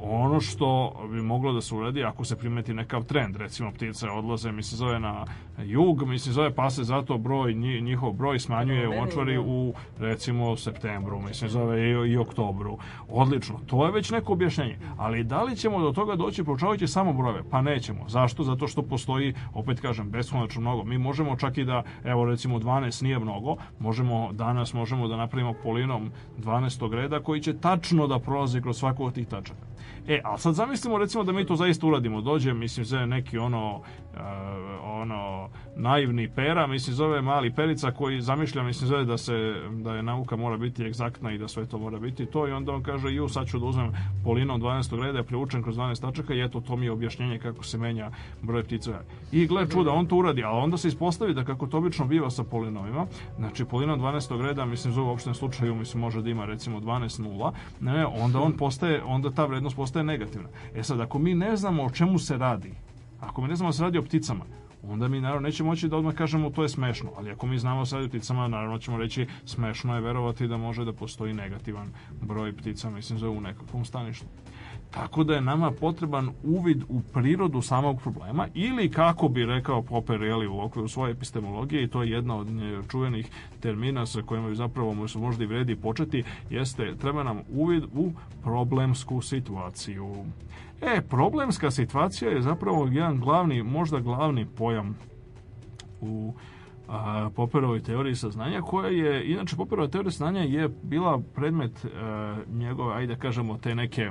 ono što bi moglo da se uradi ako se primeti nekav trend, recimo ptice odlaze, mislim zove na jug, mislim zove pase, se zato broj, njihov broj smanjuje u očvari da. u recimo septembru, mislim zove i, i oktobru. Odlično, to je već neko objašnjenje, ali da li ćemo do toga doći proučavajući samo brojeve? Pa nećemo. Zašto? Zato što postoji, opet kažem, beskonačno mnogo. Mi možemo čak i da, evo recimo 12 nije mnogo, možemo danas možemo da napravimo polinom 12. reda koji će tačno da prolazi kroz svaku od tih tačaka. E, a sad zamislimo recimo da mi to zaista uradimo. Dođe, mislim, zove neki ono, uh, ono naivni pera, mislim, zove mali perica koji zamišlja, mislim, zove da se, da je nauka mora biti egzaktna i da sve to mora biti to i onda on kaže, ju, sad ću da uzmem polinom 12. reda, priučen kroz 12 tačaka i eto, to mi je objašnjenje kako se menja broj ptica. I gle čuda, on to uradi, a onda se ispostavi da kako to obično biva sa polinomima, znači polinom 12. reda, mislim, zove u opštem slučaju, mislim, može da ima recimo 12 nula, ne, onda on postaje, onda ta vrednost postaje negativna. E sad, ako mi ne znamo o čemu se radi, ako mi ne znamo da se radi o pticama, onda mi naravno neće moći da odmah kažemo to je smešno, ali ako mi znamo da sad o pticama, naravno ćemo reći smešno je verovati da može da postoji negativan broj ptica, mislim, za u nekakvom staništu. Tako da je nama potreban uvid u prirodu samog problema ili kako bi rekao Popper jeli, u okviru svoje epistemologije i to je jedna od e, čuvenih termina sa kojima zapravo se možda i vredi početi jeste treba nam uvid u problemsku situaciju. E, problemska situacija je zapravo jedan glavni, možda glavni pojam u a, Popperovoj teoriji saznanja koja je, inače Popperova teorija saznanja je bila predmet a, e, njegove, ajde da kažemo, te neke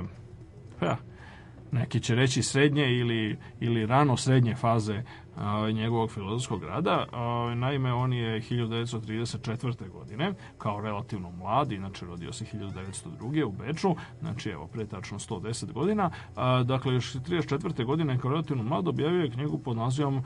neki će reći srednje ili, ili rano srednje faze Ovaj, njegovog filozofskog rada. Ovaj, naime, on je 1934. godine, kao relativno mlad, inače rodio se 1902. u Beču, znači evo, pre tačno 110 godina, dakle, još 34. godine kao relativno mlad objavio je knjigu pod nazivom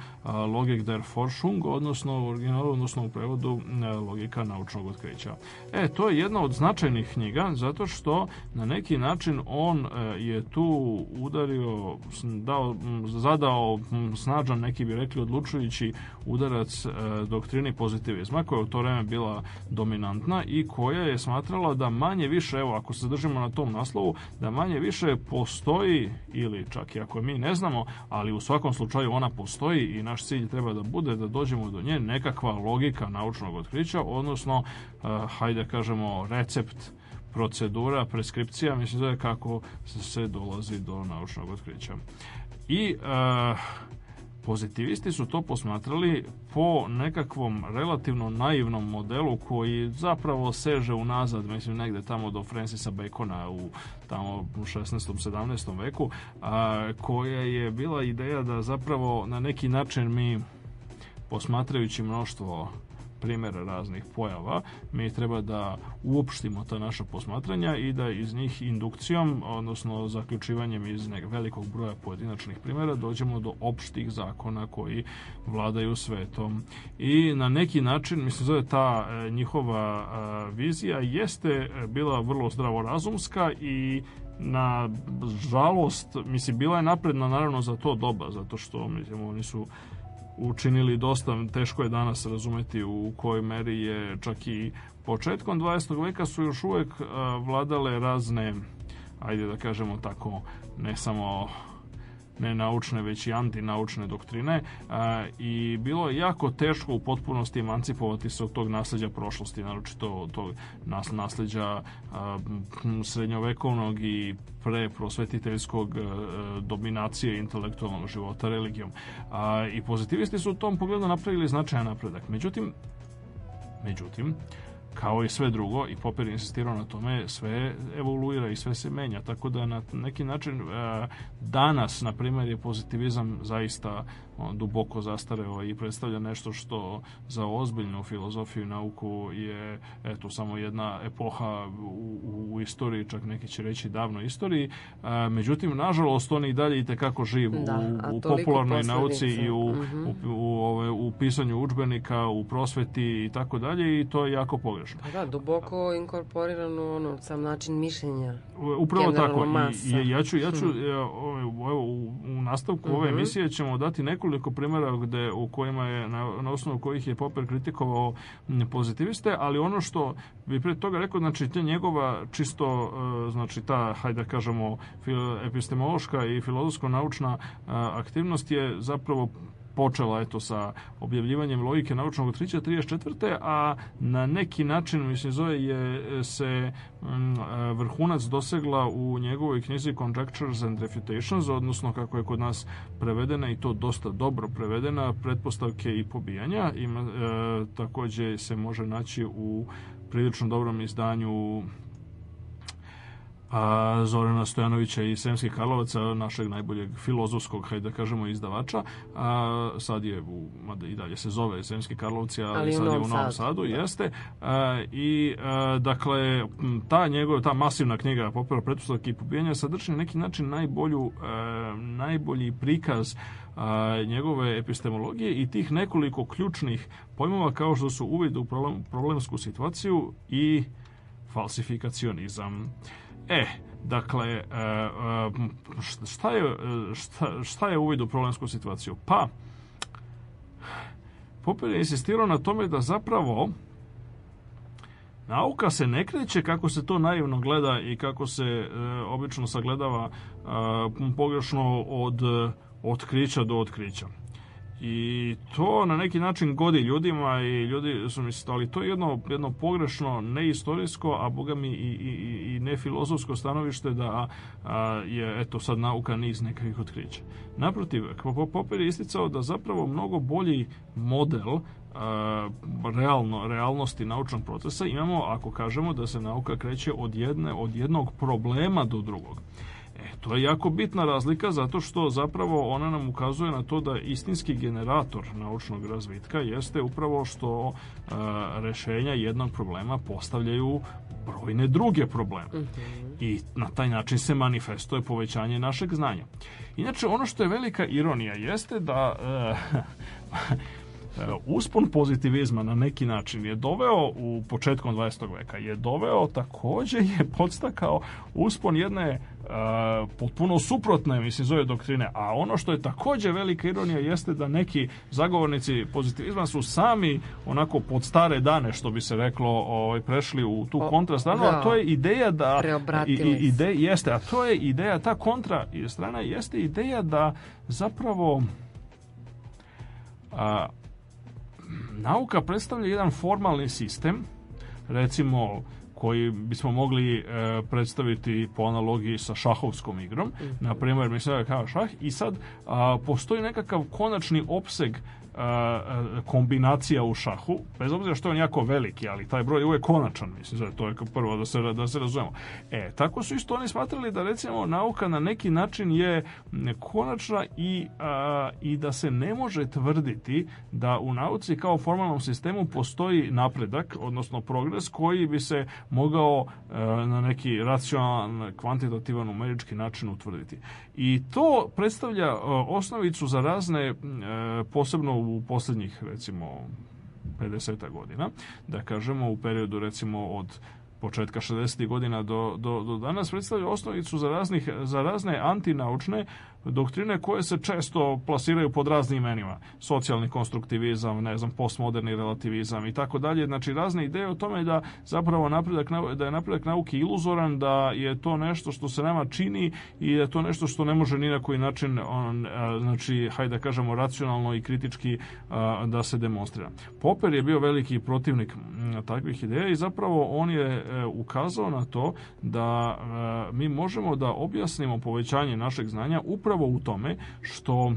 Logik der Forschung, odnosno u originalu, odnosno u prevodu e, Logika naučnog otkrića. E, to je jedna od značajnih knjiga, zato što na neki način on e, je tu udario, dao, zadao snažan neki bi rekli, odlučujući udarac e, doktrini pozitivizma, koja je u to vreme bila dominantna i koja je smatrala da manje više, evo ako se držimo na tom naslovu, da manje više postoji ili čak i ako mi ne znamo, ali u svakom slučaju ona postoji i naš cilj treba da bude da dođemo do nje nekakva logika naučnog otkrića, odnosno, e, hajde da kažemo, recept procedura, preskripcija, mislim da je kako se dolazi do naučnog otkrića. I uh, Pozitivisti su to posmatrali po nekakvom relativno naivnom modelu koji zapravo seže unazad, mislim negde tamo do Francisa Bacona u tamo u 16. 17. veku, a, koja je bila ideja da zapravo na neki način mi posmatrajući mnoštvo primere raznih pojava, mi treba da uopštimo ta naša posmatranja i da iz njih indukcijom, odnosno zaključivanjem iz velikog broja pojedinačnih primera, dođemo do opštih zakona koji vladaju svetom. I na neki način, mislim, zove ta e, njihova e, vizija jeste e, bila vrlo zdravorazumska i na žalost, mislim, bila je napredna naravno za to doba, zato što, mislim, oni su učinili dosta, teško je danas razumeti u kojoj meri je čak i početkom 20. veka su još uvek vladale razne ajde da kažemo tako, ne samo ne naučne, već i antinaučne doktrine e, i bilo je jako teško u potpunosti emancipovati se od tog nasleđa prošlosti, naročito od tog nasleđa e, srednjovekovnog i preprosvetiteljskog e, dominacije intelektualnog života religijom. A, I pozitivisti su u tom pogledu napravili značajan napredak. Međutim, međutim, kao i sve drugo, i Popper je insistirao na tome, sve evoluira i sve se menja, tako da na neki način e, danas, na primjer, je pozitivizam zaista duboko zastareo ovaj, i predstavlja nešto što za ozbiljnu filozofiju i nauku je eto samo jedna epoha u, u istoriji, čak neki će reći davno istoriji. A, e, međutim, nažalost, on i dalje i tekako živ da, u, u popularnoj nauci i u, uh mhm. -huh. u, u, ove, ovaj, u pisanju učbenika, u prosveti i tako dalje i to je jako pogrešno. Pa da, duboko inkorporirano u ono, sam način mišljenja. Upravo tako. I, ja ću, ja ću, mhm. e, ovaj, evo, u, u nastavku uh -huh. ove mhm. emisije ćemo dati nekoliko nekoliko primjera gde, u kojima je, na, na osnovu kojih je Popper kritikovao pozitiviste, ali ono što bi pre toga rekao, znači te njegova čisto, e, znači ta, hajde da kažemo, epistemološka i filozofsko-naučna e, aktivnost je zapravo počela eto sa objavljivanjem logike naučnog otkrića 34. a na neki način mislim zove je se mm, vrhunac dosegla u njegovoj knjizi Conjectures and Refutations, odnosno kako je kod nas prevedena i to dosta dobro prevedena, pretpostavke i pobijanja. Ima, e, takođe se može naći u prilično dobrom izdanju a, Zorana Stojanovića i Sremskih Karlovaca, našeg najboljeg filozofskog, hajde da kažemo, izdavača. A, sad je, u, mada i dalje se zove Sremski Karlovci, ali, ali sad je u Novom Sadu, da. jeste. A, I, a, dakle, ta njegova, ta masivna knjiga Popera pretpostavke i pobijenja sadrži na neki način najbolju, a, e, najbolji prikaz a, e, njegove epistemologije i tih nekoliko ključnih pojmova kao što su uvid u problem, problemsku situaciju i falsifikacionizam. E, dakle, e, e, šta je, e, šta, šta je uvid u problemsku situaciju? Pa, Popper je insistirao na tome da zapravo nauka se ne kreće kako se to naivno gleda i kako se obično sagledava pogrešno od otkrića do otkrića. I to na neki način godi ljudima i ljudi su mi stali. To je jedno, jedno pogrešno, neistorijsko, a boga mi i, i, i nefilozofsko stanovište da a, je eto sad nauka niz nekakvih otkrića. Naprotiv, Popper je isticao da zapravo mnogo bolji model a, realno, realnosti naučnog procesa imamo ako kažemo da se nauka kreće od, jedne, od jednog problema do drugog. E, to je jako bitna razlika zato što zapravo ona nam ukazuje na to da istinski generator naučnog razvitka jeste upravo što e, rešenja jednog problema postavljaju brojne druge probleme. Mm -hmm. I na taj način se manifestuje povećanje našeg znanja. Inače, ono što je velika ironija jeste da... E, <laughs> uspon pozitivizma na neki način je doveo u početkom 20. veka, je doveo takođe je podstakao uspon jedne Uh, potpuno suprotne, mislim, zove doktrine. A ono što je takođe velika ironija jeste da neki zagovornici pozitivizma su sami onako pod stare dane, što bi se reklo, ovaj, prešli u tu kontrastranu, a da. to je ideja da... I, i, ide, jeste, a to je ideja, ta kontra strana jeste ideja da zapravo a, nauka predstavlja jedan formalni sistem, recimo koji bismo mogli e, predstaviti po analogiji sa šahovskom igrom. Mm -hmm. Na primjer, mi sada kao šah i sad a, postoji nekakav konačni opseg kombinacija u šahu, bez obzira što je on jako veliki, ali taj broj je uvek konačan, mislim, zato to je prvo da se, da se razumemo. E, tako su isto oni smatrali da recimo nauka na neki način je konačna i, a, i da se ne može tvrditi da u nauci kao formalnom sistemu postoji napredak, odnosno progres koji bi se mogao a, e, na neki racionalan, kvantitativan, numerički način utvrditi. I to predstavlja e, osnovicu za razne, e, posebno u poslednjih, recimo, 50 godina, da kažemo u periodu recimo od početka 60. godina do, do, do danas predstavlja osnovicu za, raznih, za razne antinaučne, doktrine koje se često plasiraju pod raznim imenima. Socijalni konstruktivizam, ne znam, postmoderni relativizam i tako dalje. Znači, razne ideje o tome da zapravo napredak, da je napredak nauke iluzoran, da je to nešto što se nama čini i da je to nešto što ne može ni na koji način, on, znači, hajde da kažemo, racionalno i kritički da se demonstrira. Popper je bio veliki protivnik takvih ideja i zapravo on je e, ukazao na to da mi možemo da objasnimo povećanje našeg znanja upravo upravo u tome što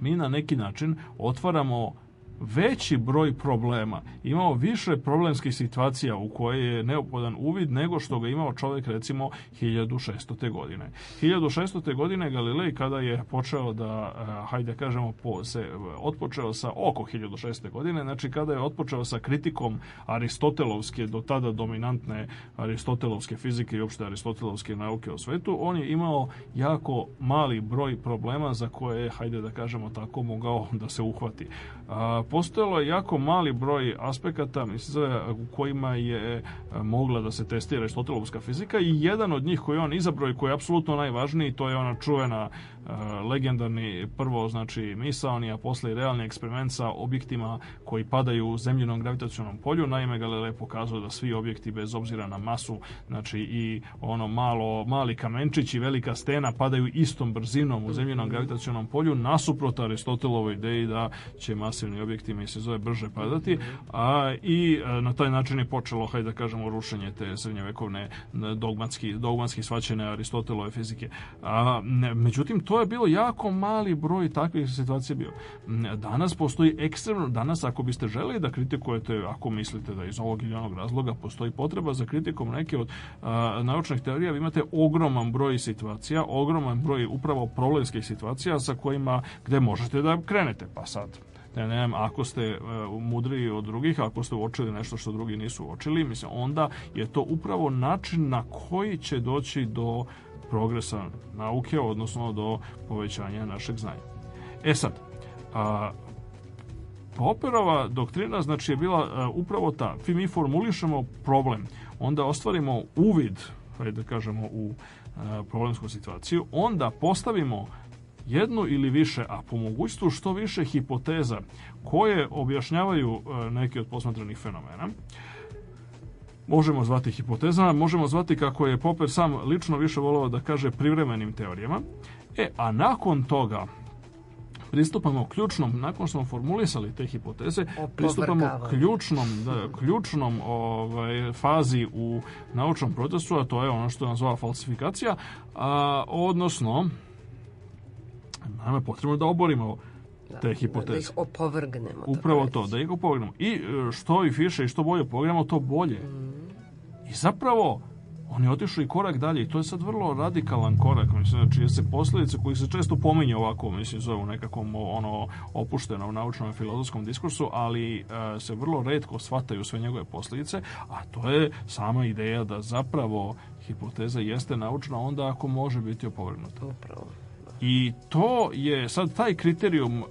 mi na neki način otvaramo veći broj problema, imao više problemskih situacija u koje je neophodan uvid nego što ga imao čovjek recimo 1600. godine. 1600. godine Galilej kada je počeo da, e, hajde da kažemo, po, se, otpočeo sa oko 1600. godine, znači kada je otpočeo sa kritikom aristotelovske, do tada dominantne aristotelovske fizike i uopšte aristotelovske nauke o svetu, on je imao jako mali broj problema za koje je, hajde da kažemo tako, mogao da se uhvati. A, postojalo je jako mali broj aspekata mislim, zove, u kojima je e, mogla da se testira štotilovska fizika i jedan od njih koji on izabrao koji je apsolutno najvažniji, to je ona čuvena Eh, legendarni prvo znači misaoni, a posle i realni eksperiment sa objektima koji padaju u zemljinom gravitacionom polju. Naime, Galileo je pokazao da svi objekti bez obzira na masu, znači i ono malo mali kamenčić i velika stena padaju istom brzinom u zemljinom gravitacionom polju nasuprot Aristotelovoj ideji da će masivni objekti mi se zove brže padati, a i eh, na taj način je počelo, hajde da kažemo, rušenje te srednjevekovne eh, dogmatski, dogmatski svaćene Aristotelove fizike. A, ne, međutim, to to je bilo jako mali broj takvih situacija bio. Mm, danas postoji ekstremno, danas ako biste želeli da kritikujete, ako mislite da iz ovog ili onog razloga postoji potreba za kritikom neke od a, naučnih teorija, vi imate ogroman broj situacija, ogroman broj upravo problemskih situacija sa kojima, gde možete da krenete. Pa sad, ne, ne, ako ste uh, mudriji od drugih, ako ste uočili nešto što drugi nisu uočili, mislim, onda je to upravo način na koji će doći do progresa nauke, odnosno do povećanja našeg znanja. E sad, a, Popperova doktrina znači je bila a, e, upravo ta. Mi formulišemo problem, onda ostvarimo uvid, da kažemo, u a, e, problemsku situaciju, onda postavimo jednu ili više, a po mogućstvu što više hipoteza koje objašnjavaju e, neke od posmatranih fenomena možemo zvati hipotezama, možemo zvati kako je Popper sam lično više volao da kaže privremenim teorijama. E, a nakon toga pristupamo ključnom, nakon što smo formulisali te hipoteze, pristupamo ključnom, da, ključnom ovaj, fazi u naučnom procesu, a to je ono što je nazvao falsifikacija, a, odnosno, nam je potrebno da oborimo da, te hipoteze. Da ih da, da opovrgnemo. Upravo to, da ih opovrgnemo. I e, što i više i što bolje opovrgnemo, to bolje. Mm. I zapravo, oni je otišao i korak dalje i to je sad vrlo radikalan korak, mislim, znači jer se posljedice koji se često pominje ovako, mislim, zove u nekakvom ono, opuštenom naučnom i filozofskom diskursu, ali e, se vrlo redko shvataju sve njegove posljedice, a to je sama ideja da zapravo hipoteza jeste naučna onda ako može biti opovrgnuta. Upravo. I to je sad taj kriterijum uh,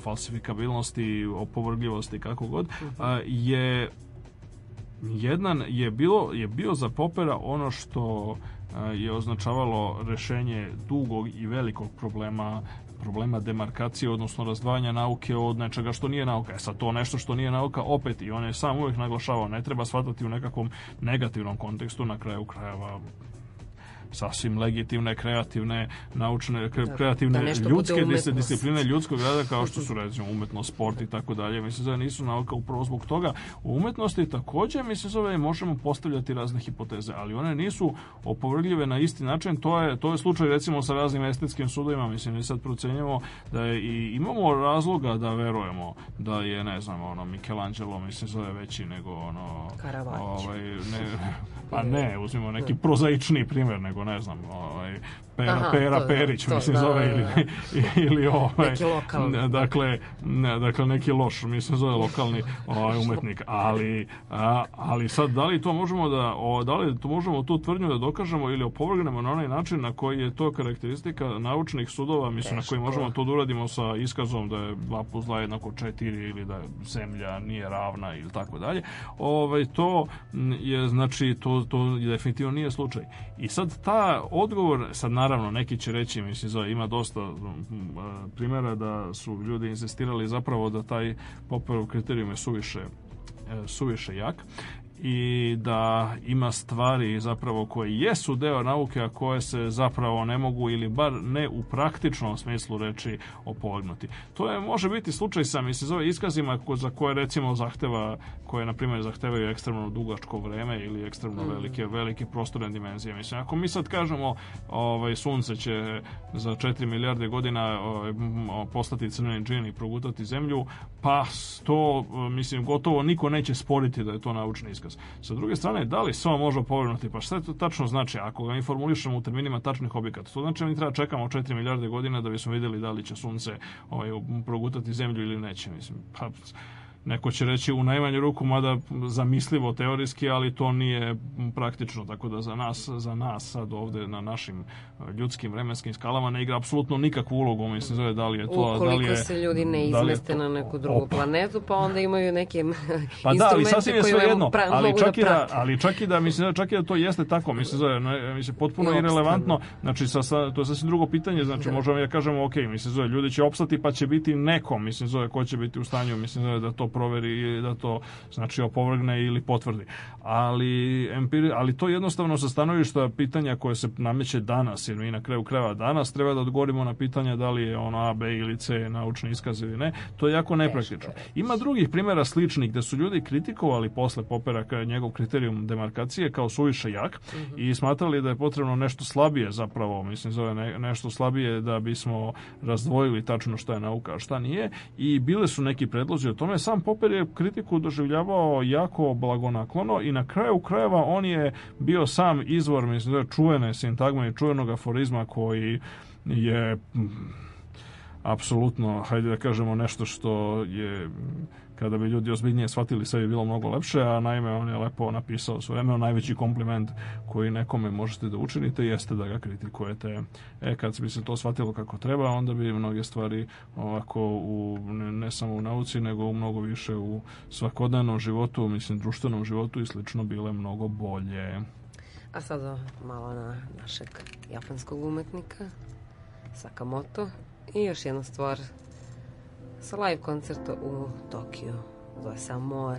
falsifikabilnosti, opovrgljivosti kako god uh, je jedan je bilo je bio za popera ono što e, je označavalo rešenje dugog i velikog problema problema demarkacije, odnosno razdvajanja nauke od nečega što nije nauka. E sad, to nešto što nije nauka, opet, i on je sam uvijek naglašavao, ne treba shvatati u nekakvom negativnom kontekstu, na kraju krajeva sasvim legitimne, kreativne, naučne, kre, da, da kreativne da ljudske discipline ljudskog rada kao što su recimo umetnost, sport i tako dalje. Mislim da nisu nauka upravo zbog toga. U umetnosti takođe mislim zove možemo postavljati razne hipoteze, ali one nisu opovrgljive na isti način. To je to je slučaj recimo sa raznim estetskim sudovima, mislim mi sad procenjujemo da je i imamo razloga da verujemo da je ne znam ono Michelangelo mislim zove veći nego ono Karavanić. ovaj ne <laughs> pa ne uzmimo neki da. prozaični primer nego when I was oh, uh, I, Pera, Aha, Pera to, Perić, to, mislim, da, zove, da, da. ili, <laughs> ili ovaj, neki lokalni. dakle, ne, dakle, neki loš, mislim, zove lokalni ovaj, umetnik, ali, a, ali sad, da li to možemo da, o, da li to možemo tu tvrdnju da dokažemo ili opovrgnemo na onaj način na koji je to karakteristika naučnih sudova, mislim, Teško. na e, koji možemo to da uradimo sa iskazom da je 2 plus 2 jednako 4 ili da zemlja nije ravna ili tako dalje, ovaj, to je, znači, to, to definitivno nije slučaj. I sad ta odgovor, sad naravno, naravno, neki će reći, mislim, zove, ima dosta primjera da su ljudi insistirali zapravo da taj Popperov kriterijum je suviše e, suviše jak i da ima stvari zapravo koje jesu deo nauke, a koje se zapravo ne mogu ili bar ne u praktičnom smislu reči opognuti. To je može biti slučaj sa mislim zove iskazima za koje recimo zahteva koje na primjer zahtevaju ekstremno dugačko vreme ili ekstremno mhm. velike velike prostorne dimenzije. Mislim ako mi sad kažemo ovaj sunce će za 4 milijarde godina ovaj, postati crveni džin i progutati zemlju, pa to mislim gotovo niko neće sporiti da je to naučni iskaz otkaz. Sa druge strane, da li sva možemo povrnuti? Pa šta to tačno znači? Ako ga informulišemo u terminima tačnih objekata, to znači da mi treba čekamo 4 milijarde godina da bismo videli da li će sunce ovaj, progutati zemlju ili neće. Mislim, pa, neko će reći u najmanju ruku, mada zamislivo teorijski, ali to nije praktično, tako da za nas, za nas sad ovde na našim e, ljudskim vremenskim skalama ne igra apsolutno nikakvu ulogu, mislim zove da li je to... Ukoliko da li je, se ljudi ne da izmeste da na neku drugu opa. planetu, pa onda imaju neke <laughs> pa da, ali sasvim je sve jedno, pra, ali, čak da i da, ali čak i da, mislim zove, da, čak i da to jeste tako, mislim zove, ne, mislim, potpuno irelevantno, znači sa, sa, to je sasvim drugo pitanje, znači da. možemo ja kažemo, ok, mislim zove, ljudi će opstati pa će biti neko, mislim zove, ko će biti u stanju, mislim zove, da to proveri da to znači opovrgne ili potvrdi. Ali, empiri, ali to jednostavno sa stanovišta pitanja koje se nameće danas, jer mi na kraju kreva danas treba da odgovorimo na pitanje da li je ono A, B ili C naučni iskaz ili ne, to je jako nepraktično. Ima drugih primera sličnih gde su ljudi kritikovali posle Popera njegov kriterijum demarkacije kao suviše jak mm -hmm. i smatrali da je potrebno nešto slabije zapravo, mislim zove ne, nešto slabije da bismo razdvojili tačno šta je nauka, a šta nije i bile su neki predlozi o tome, sam Ivan Popper je kritiku doživljavao jako blagonaklono i na kraju krajeva on je bio sam izvor, mislim da čuvene sintagme i čuvenog aforizma koji je mm, apsolutno, hajde da kažemo, nešto što je kada bi ljudi ozbiljnije shvatili sve bi bilo mnogo lepše, a naime on je lepo napisao svoje vremeno, najveći kompliment koji nekome možete da učinite jeste da ga kritikujete. E, kad bi se to shvatilo kako treba, onda bi mnoge stvari ovako u, ne samo u nauci, nego u mnogo više u svakodnevnom životu, mislim društvenom životu i slično bile mnogo bolje. A sada malo na našeg japanskog umetnika Sakamoto i još jedna stvar sa live koncerta u Tokiju. Zove se Amor.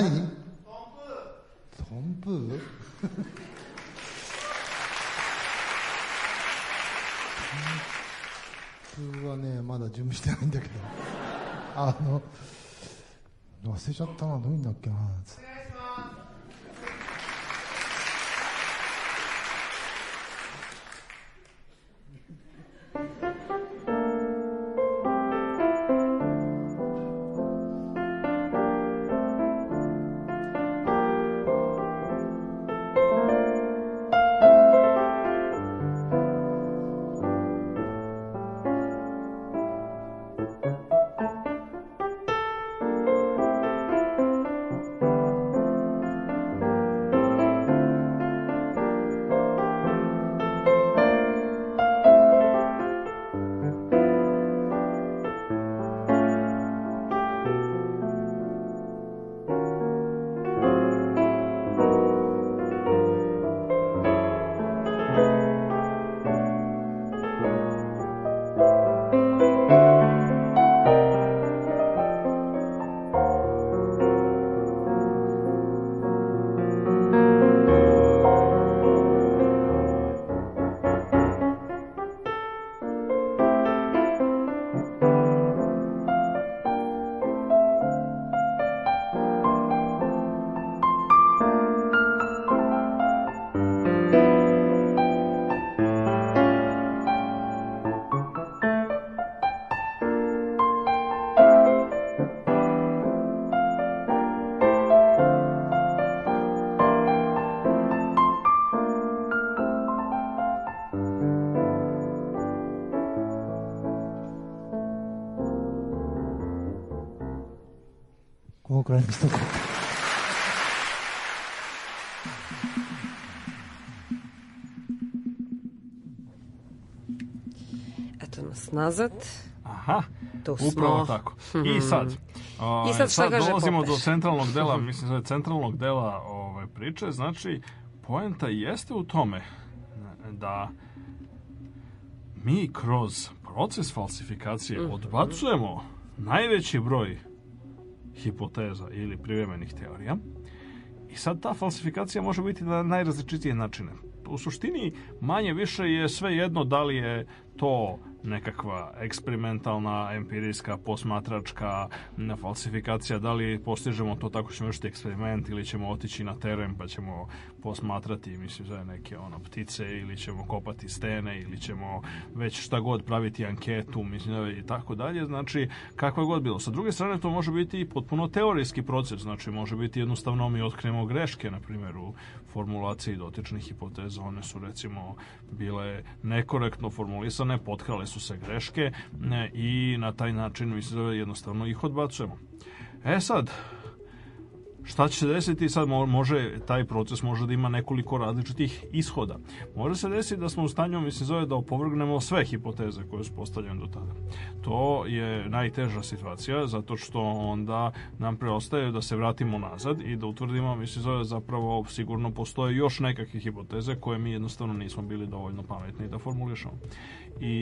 何トンプートンプーはねまだ準備してないんだけどあの忘れちゃったなどういうんだっけなつって nazad. Aha, tu smo. upravo tako. I mhm. sad, uh, I sad, ovaj, sad dolazimo popeš? do centralnog dela, mhm. mislim, znači, centralnog dela ove ovaj, priče, znači, poenta jeste u tome da mi kroz proces falsifikacije mhm. odbacujemo najveći broj hipoteza ili privremenih teorija i sad ta falsifikacija može biti na najrazličitije načine. U suštini manje više je sve jedno da li je to nekakva eksperimentalna, empirijska, posmatračka mm, falsifikacija, da li postižemo to tako ćemo vršiti eksperiment ili ćemo otići na teren pa ćemo posmatrati mislim za neke ono ptice ili ćemo kopati stene ili ćemo već šta god praviti anketu mislim da, i tako dalje, znači kakva god bilo. Sa druge strane to može biti i potpuno teorijski proces, znači može biti jednostavno mi otkrijemo greške na primjer u formulaciji dotičnih hipoteza, one su recimo bile nekorektno formulisane nepoštovane, potkrale su se greške e, i na taj način mi se jednostavno ih odbacujemo. E sad, Šta će se desiti? Sad može, taj proces može da ima nekoliko različitih ishoda. Može se desiti da smo u stanju, mislim, zove da opovrgnemo sve hipoteze koje su postavljene do tada. To je najteža situacija, zato što onda nam preostaje da se vratimo nazad i da utvrdimo, mislim, zove zapravo sigurno postoje još nekakve hipoteze koje mi jednostavno nismo bili dovoljno pametni da formulišemo. I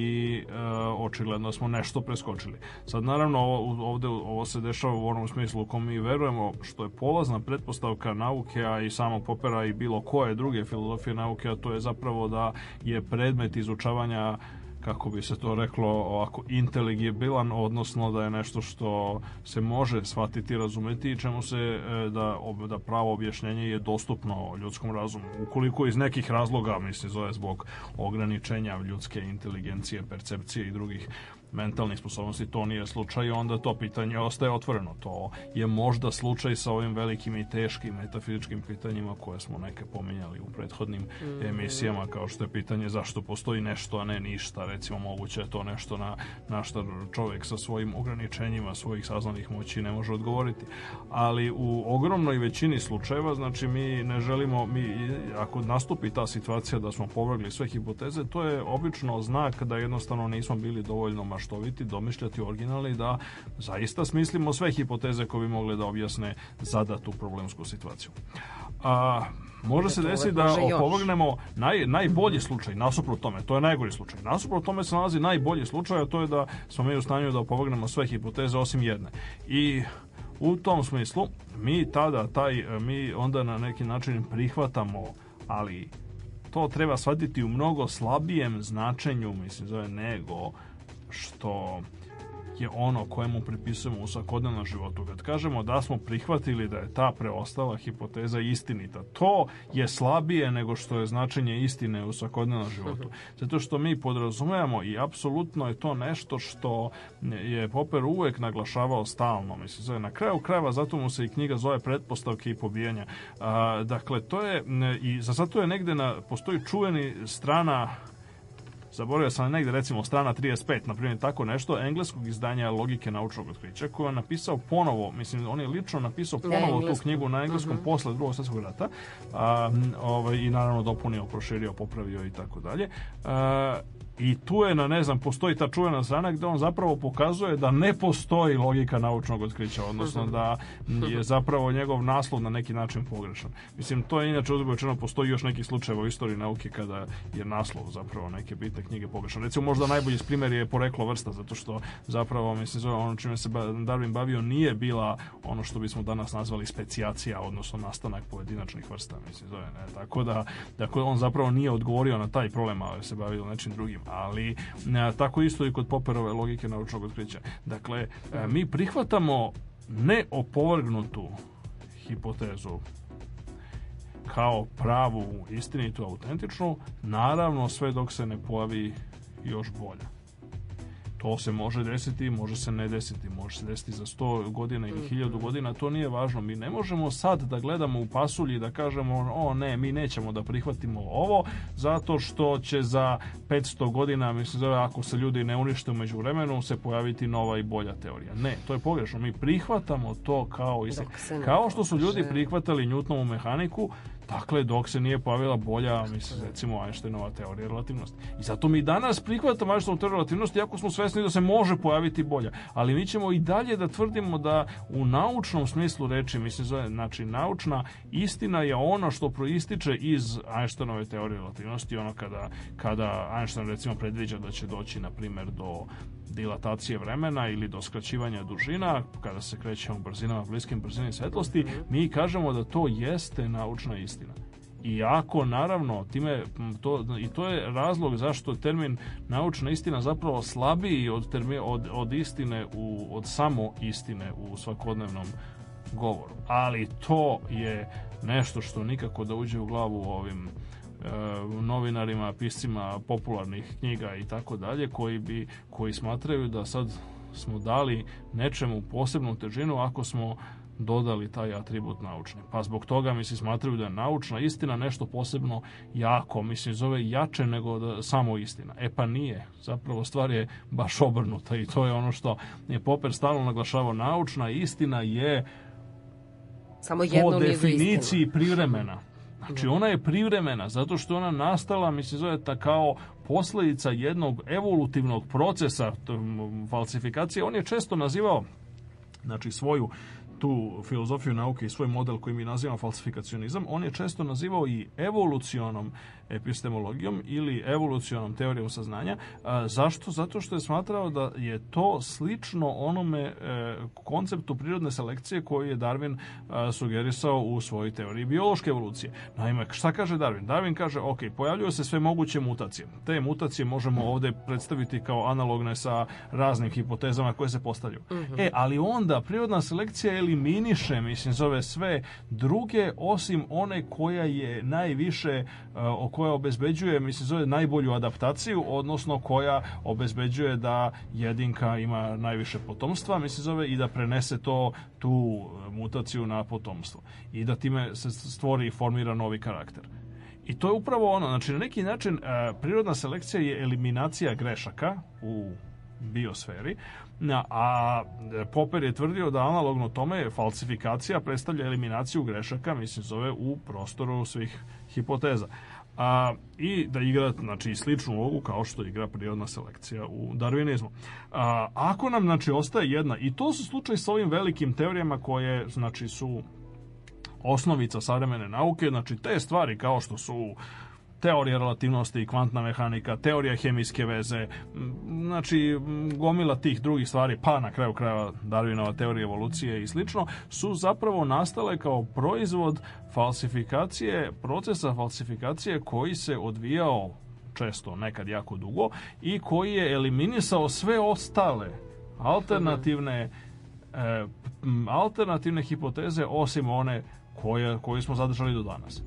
e, očigledno smo nešto preskočili. Sad, naravno, ovo, ovde, ovo se dešava u onom smislu u kom mi verujemo, što je pola polazna pretpostavka nauke, a i samog Popera i bilo koje druge filozofije nauke, a to je zapravo da je predmet izučavanja kako bi se to reklo ovako inteligibilan, odnosno da je nešto što se može shvatiti, i razumeti i čemu se e, da, da pravo objašnjenje je dostupno ljudskom razumu. Ukoliko iz nekih razloga, mislim zove zbog ograničenja ljudske inteligencije, percepcije i drugih mentalnih sposobnosti to nije slučaj, onda to pitanje ostaje otvoreno. To je možda slučaj sa ovim velikim i teškim metafizičkim pitanjima koje smo neke pominjali u prethodnim mm. emisijama, kao što je pitanje zašto postoji nešto, a ne ništa. Recimo, moguće je to nešto na, na što čovjek sa svojim ograničenjima svojih saznanih moći ne može odgovoriti. Ali u ogromnoj većini slučajeva, znači, mi ne želimo, mi, ako nastupi ta situacija da smo povrgli sve hipoteze, to je obično znak da jednostavno nismo bili dovoljno maštoviti, domišljati originale i da zaista smislimo sve hipoteze koje bi mogle da objasne zadatu problemsku situaciju. A, može se desiti da opomognemo naj, najbolji slučaj, nasuprot tome, to je najgori slučaj. Nasuprot tome se nalazi najbolji slučaj, a to je da smo mi u stanju da opomognemo sve hipoteze osim jedne. I u tom smislu mi tada taj mi onda na neki način prihvatamo, ali to treba shvatiti u mnogo slabijem značenju, mislim zove nego što je ono kojemu pripisujemo u svakodnevnom životu. Kad kažemo da smo prihvatili da je ta preostala hipoteza istinita, to je slabije nego što je značenje istine u svakodnevnom životu. Mhm. Zato što mi podrazumevamo i apsolutno je to nešto što je Popper uvek naglašavao stalno. Mislim, zove, na kraju krajeva zato mu se i knjiga zove Pretpostavke i pobijanja. A, dakle, to je, i za zato je negde na, postoji čuveni strana Zaboravio sam negde, recimo, strana 35, na primjer, tako nešto, engleskog izdanja Logike naučnog otkrića, koju je napisao ponovo, mislim, on je lično napisao ponovo tu knjigu na engleskom uh mhm. -huh. posle drugog svetskog rata a, ovaj, i naravno dopunio, proširio, popravio i tako dalje. I tu je, na, ne znam, postoji ta čuvena strana gde on zapravo pokazuje da ne postoji logika naučnog otkrića, odnosno da je zapravo njegov naslov na neki način pogrešan. Mislim, to je inače uzgočeno, postoji još neki slučajeva u istoriji nauke kada je naslov zapravo neke bitne knjige pogrešan. Recimo, možda najbolji primjer je poreklo vrsta, zato što zapravo, mislim, zove ono čime se Darwin bavio nije bila ono što bismo danas nazvali specijacija, odnosno nastanak pojedinačnih vrsta, mislim, zove, ne? Tako da, dakle, on zapravo nije odgovorio na taj problem, ali se bavio nečim drugim ali e, tako isto i kod Popperove logike naučnog otkrića. Dakle, e, mi prihvatamo neopovrgnutu hipotezu kao pravu, istinitu, autentičnu, naravno sve dok se ne pojavi još bolja. To se može desiti, može se ne desiti, može se desiti za 100 godina ili 1000 mhm. godina, to nije važno. Mi ne možemo sad da gledamo u pasulj i da kažemo, o ne, mi nećemo da prihvatimo ovo, zato što će za 500 godina, mislim, zove, ako se ljudi ne unište među vremenu, se pojaviti nova i bolja teorija. Ne, to je pogrešno. Mi prihvatamo to kao i Kao što su ljudi prihvatali Newtonovu mehaniku, Dakle, dok se nije pojavila bolja, mislim, recimo, Einsteinova teorija relativnosti. I zato mi danas prihvatamo Einsteinovu teoriju relativnosti, jako smo svesni da se može pojaviti bolja. Ali mi ćemo i dalje da tvrdimo da u naučnom smislu reči, mislim, zove, znači, naučna istina je ono što proističe iz Einsteinove teorije relativnosti, ono kada, kada Einstein, recimo, predviđa da će doći, na primer, do dilatacije vremena ili do skraćivanja dužina, kada se krećemo brzinama, bliskim brzinama svetlosti, mhm. mi kažemo da to jeste naučna istina. Iako, ako naravno time to i to je razlog zašto termin naučna istina zapravo slabiji od termi, od, od istine u od samo istine u svakodnevnom govoru. Ali to je nešto što nikako da uđe u glavu ovim Eh, novinarima, piscima popularnih knjiga i tako dalje koji bi koji smatraju da sad smo dali nečemu posebnu težinu ako smo dodali taj atribut naučni. Pa zbog toga mi se smatraju da je naučna istina nešto posebno jako, mislim zove jače nego da, samo istina. E pa nije, zapravo stvar je baš obrnuta i to je ono što je Popper stalno naglašavao. Naučna istina je samo jedno po definiciji privremena. Znači ona je privremena zato što ona nastala, mi se zove ta kao posljedica jednog evolutivnog procesa falsifikacije. On je često nazivao znači svoju tu filozofiju nauke i svoj model koji mi nazivamo falsifikacionizam, on je često nazivao i evolucionom epistemologijom ili evolucionom teorijom saznanja. Zašto? Zato što je smatrao da je to slično onome e, konceptu prirodne selekcije koji je Darwin e, sugerisao u svojoj teoriji biološke evolucije. Naime, šta kaže Darwin? Darwin kaže, ok, pojavljuju se sve moguće mutacije. Te mutacije možemo ovde predstaviti kao analogne sa raznim hipotezama koje se postavljaju. Mhm. E, ali onda prirodna selekcija eliminiše, mislim, zove sve druge, osim one koja je najviše, e, o koja obezbeđuje, mislim, zove najbolju adaptaciju, odnosno koja obezbeđuje da jedinka ima najviše potomstva, mislim, zove, i da prenese to, tu e, mutaciju na potomstvo. I da time se stvori i formira novi karakter. I to je upravo ono, znači na neki način e, prirodna selekcija je eliminacija grešaka u biosferi, a e, Popper je tvrdio da analogno tome falsifikacija predstavlja eliminaciju grešaka, mislim zove, u prostoru svih hipoteza a, i da igra znači, sličnu ulogu kao što igra prirodna selekcija u darvinizmu. A, ako nam znači, ostaje jedna, i to su slučaj sa ovim velikim teorijama koje znači, su osnovica savremene nauke, znači te stvari kao što su teorija relativnosti i kvantna mehanika, teorija hemijske veze, znači gomila tih drugih stvari, pa na kraju krajeva Darwinova teorija evolucije i slično, su zapravo nastale kao proizvod falsifikacije, procesa falsifikacije koji se odvijao često, nekad jako dugo, i koji je eliminisao sve ostale alternativne mhm. e, alternativne hipoteze osim one koje, koje smo zadržali do danas.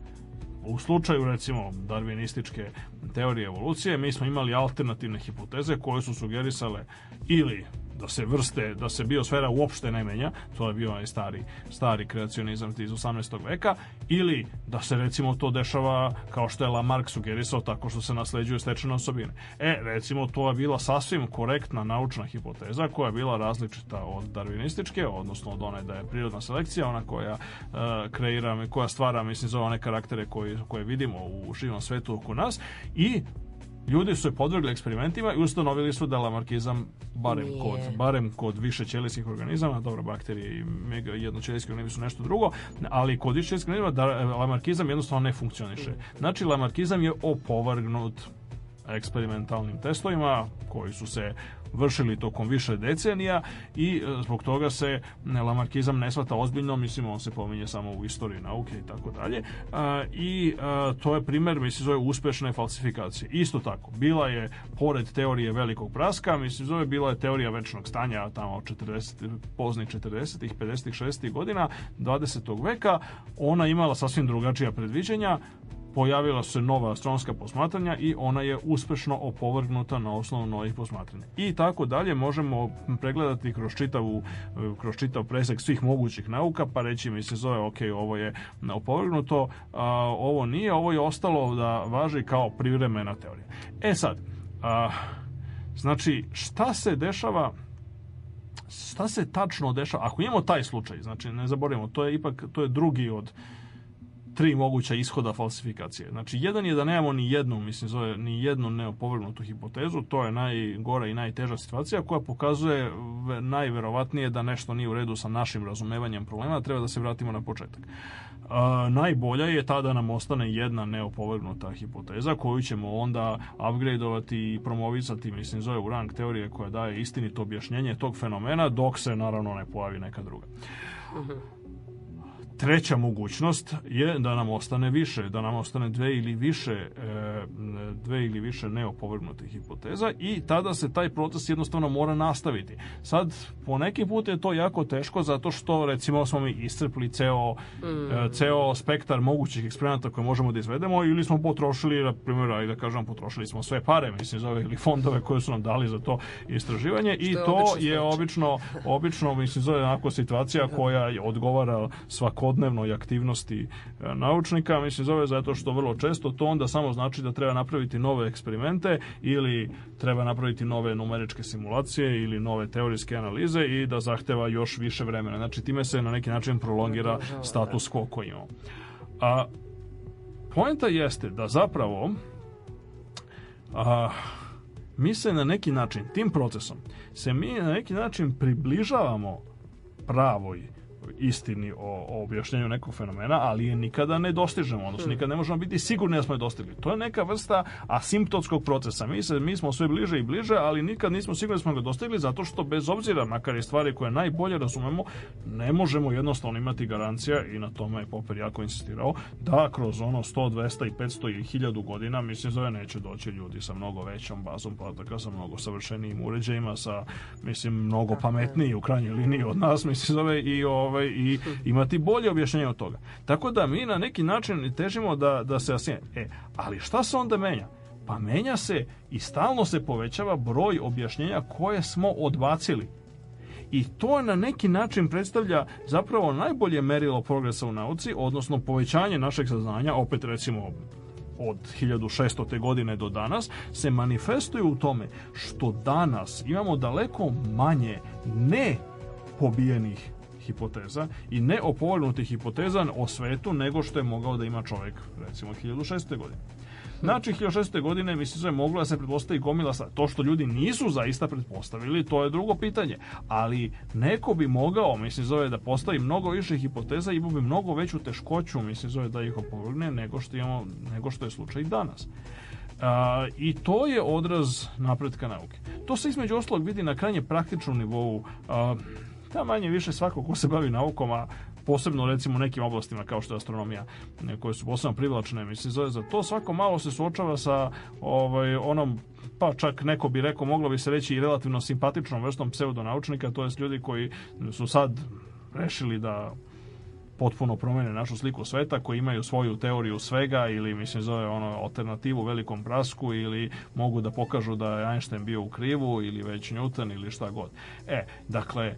U slučaju recimo darwinističke teorije evolucije mi smo imali alternativne hipoteze koje su sugerisale ili da se vrste, da se biosfera uopšte ne menja, to je bio onaj stari, stari kreacionizam iz 18. veka, ili da se recimo to dešava kao što je Lamarck sugerisao tako što se nasleđuju stečene osobine. E, recimo, to je bila sasvim korektna naučna hipoteza koja je bila različita od darwinističke, odnosno od one da je prirodna selekcija, ona koja uh, kreira, koja stvara, mislim, za one karaktere koje, koje vidimo u živom svetu oko nas i Ljudi su je podvrgli eksperimentima i ustanovili su da lamarkizam barem Nije. kod barem kod više ćelijskih organizama, dobro bakterije i mega jednoćelijski organizmi su nešto drugo, ali kod više ćelijskih organizama da e, lamarkizam jednostavno ne funkcioniše. Mm. Znači lamarkizam je opovrgnut eksperimentalnim testovima koji su se vršili tokom više decenija i e, zbog toga se e, lamarkizam ne svata ozbiljno, mislim on se pominje samo u istoriji nauke i tako dalje. E, I to je primer, mislim, zove uspešne falsifikacije. Isto tako, bila je, pored teorije velikog praska, mislim, zove, bila je teorija večnog stanja tamo od 40, poznih 40-ih, 50-ih, 60-ih godina 20. veka. Ona imala sasvim drugačija predviđenja, pojavila se nova astronomska posmatranja i ona je uspešno opovrgnuta na osnovu novih posmatranja. I tako dalje možemo pregledati kroz, čitavu, kroz čitav presek svih mogućih nauka, pa reći mi se zove, ok, ovo je opovrgnuto, a, ovo nije, ovo je ostalo da važi kao privremena teorija. E sad, a, znači, šta se dešava šta se tačno dešava? Ako imamo taj slučaj, znači ne zaboravimo, to je ipak to je drugi od tri moguća ishoda falsifikacije. Znači, jedan je da nemamo ni jednu, mislim, zove, ni jednu neopovrgnutu hipotezu, to je najgora i najteža situacija koja pokazuje najverovatnije da nešto nije u redu sa našim razumevanjem problema, treba da se vratimo na početak. A, najbolja je ta da nam ostane jedna neopovrgnuta hipoteza koju ćemo onda upgradeovati i promovisati, mislim, zove u rang teorije koja daje istinito objašnjenje tog fenomena dok se naravno ne pojavi neka druga. Uh mhm. -huh. Treća mogućnost je da nam ostane više, da nam ostane dve ili više, e, dve ili više neopovrgnutih hipoteza i tada se taj proces jednostavno mora nastaviti. Sad, po neki put je to jako teško zato što recimo smo mi iscrpli ceo, e, mm. ceo spektar mogućih eksperimenta koje možemo da izvedemo ili smo potrošili, na primjer, ajde da kažem, potrošili smo sve pare, mislim, ove ili fondove koje su nam dali za to istraživanje i to je znači. obično, obično mislim, zove onako situacija da. koja odgovara svako svakodnevnoj aktivnosti e, naučnika, mislim zove zato što vrlo često to onda samo znači da treba napraviti nove eksperimente ili treba napraviti nove numeričke simulacije ili nove teorijske analize i da zahteva još više vremena. Znači time se na neki način prolongira da. status quo koji imamo. A poenta jeste da zapravo a, mi se na neki način, tim procesom, se mi na neki način približavamo pravoj istini o, o objašnjenju nekog fenomena, ali je nikada ne dostižemo, odnosno hmm. nikada ne možemo biti sigurni da smo je dostigli. To je neka vrsta asimptotskog procesa. Mi, se, mi smo sve bliže i bliže, ali nikad nismo sigurni da smo ga dostigli zato što bez obzira, makar i stvari koje najbolje razumemo, ne možemo jednostavno imati garancija i na tome je Popper jako insistirao, da kroz ono 100, 200 i 500 i 1000 godina, mislim, zove neće doći ljudi sa mnogo većom bazom podataka, sa mnogo savršenijim uređajima, sa, mislim, mnogo pametniji u krajnjoj liniji od nas, mislim, zove i ovaj, i imati bolje objašnjenje od toga. Tako da mi na neki način težimo da, da se jasnije. E, ali šta se onda menja? Pa menja se i stalno se povećava broj objašnjenja koje smo odbacili. I to na neki način predstavlja zapravo najbolje merilo progresa u nauci, odnosno povećanje našeg saznanja, opet recimo od 1600. godine do danas se manifestuje u tome što danas imamo daleko manje ne pobijenih hipoteza i ne opovrgnutih hipoteza o svetu nego što je mogao da ima čovek recimo 1600. godine. Znači, 1600. godine mislim je moglo da se pretpostavi gomila sa To što ljudi nisu zaista pretpostavili, to je drugo pitanje. Ali neko bi mogao, mislim zove, da postavi mnogo više hipoteza i imao bi mnogo veću teškoću, mislim zove, da ih opovrgne nego što, imamo, nego što je slučaj danas. Uh, I to je odraz napretka nauke. To se između ostalog vidi na krajnje praktičnom nivou. uh, da manje više svako ko se bavi naukom, a posebno recimo nekim oblastima kao što je astronomija, koje su posebno privlačne, mislim, zove za to svako malo se suočava sa ovaj, onom pa čak neko bi rekao, moglo bi se reći i relativno simpatičnom vrstom pseudonaučnika, to jest ljudi koji su sad rešili da potpuno promene našu sliku sveta, koji imaju svoju teoriju svega ili mislim zove ono alternativu velikom prasku ili mogu da pokažu da je Einstein bio u krivu ili već Newton ili šta god. E, dakle,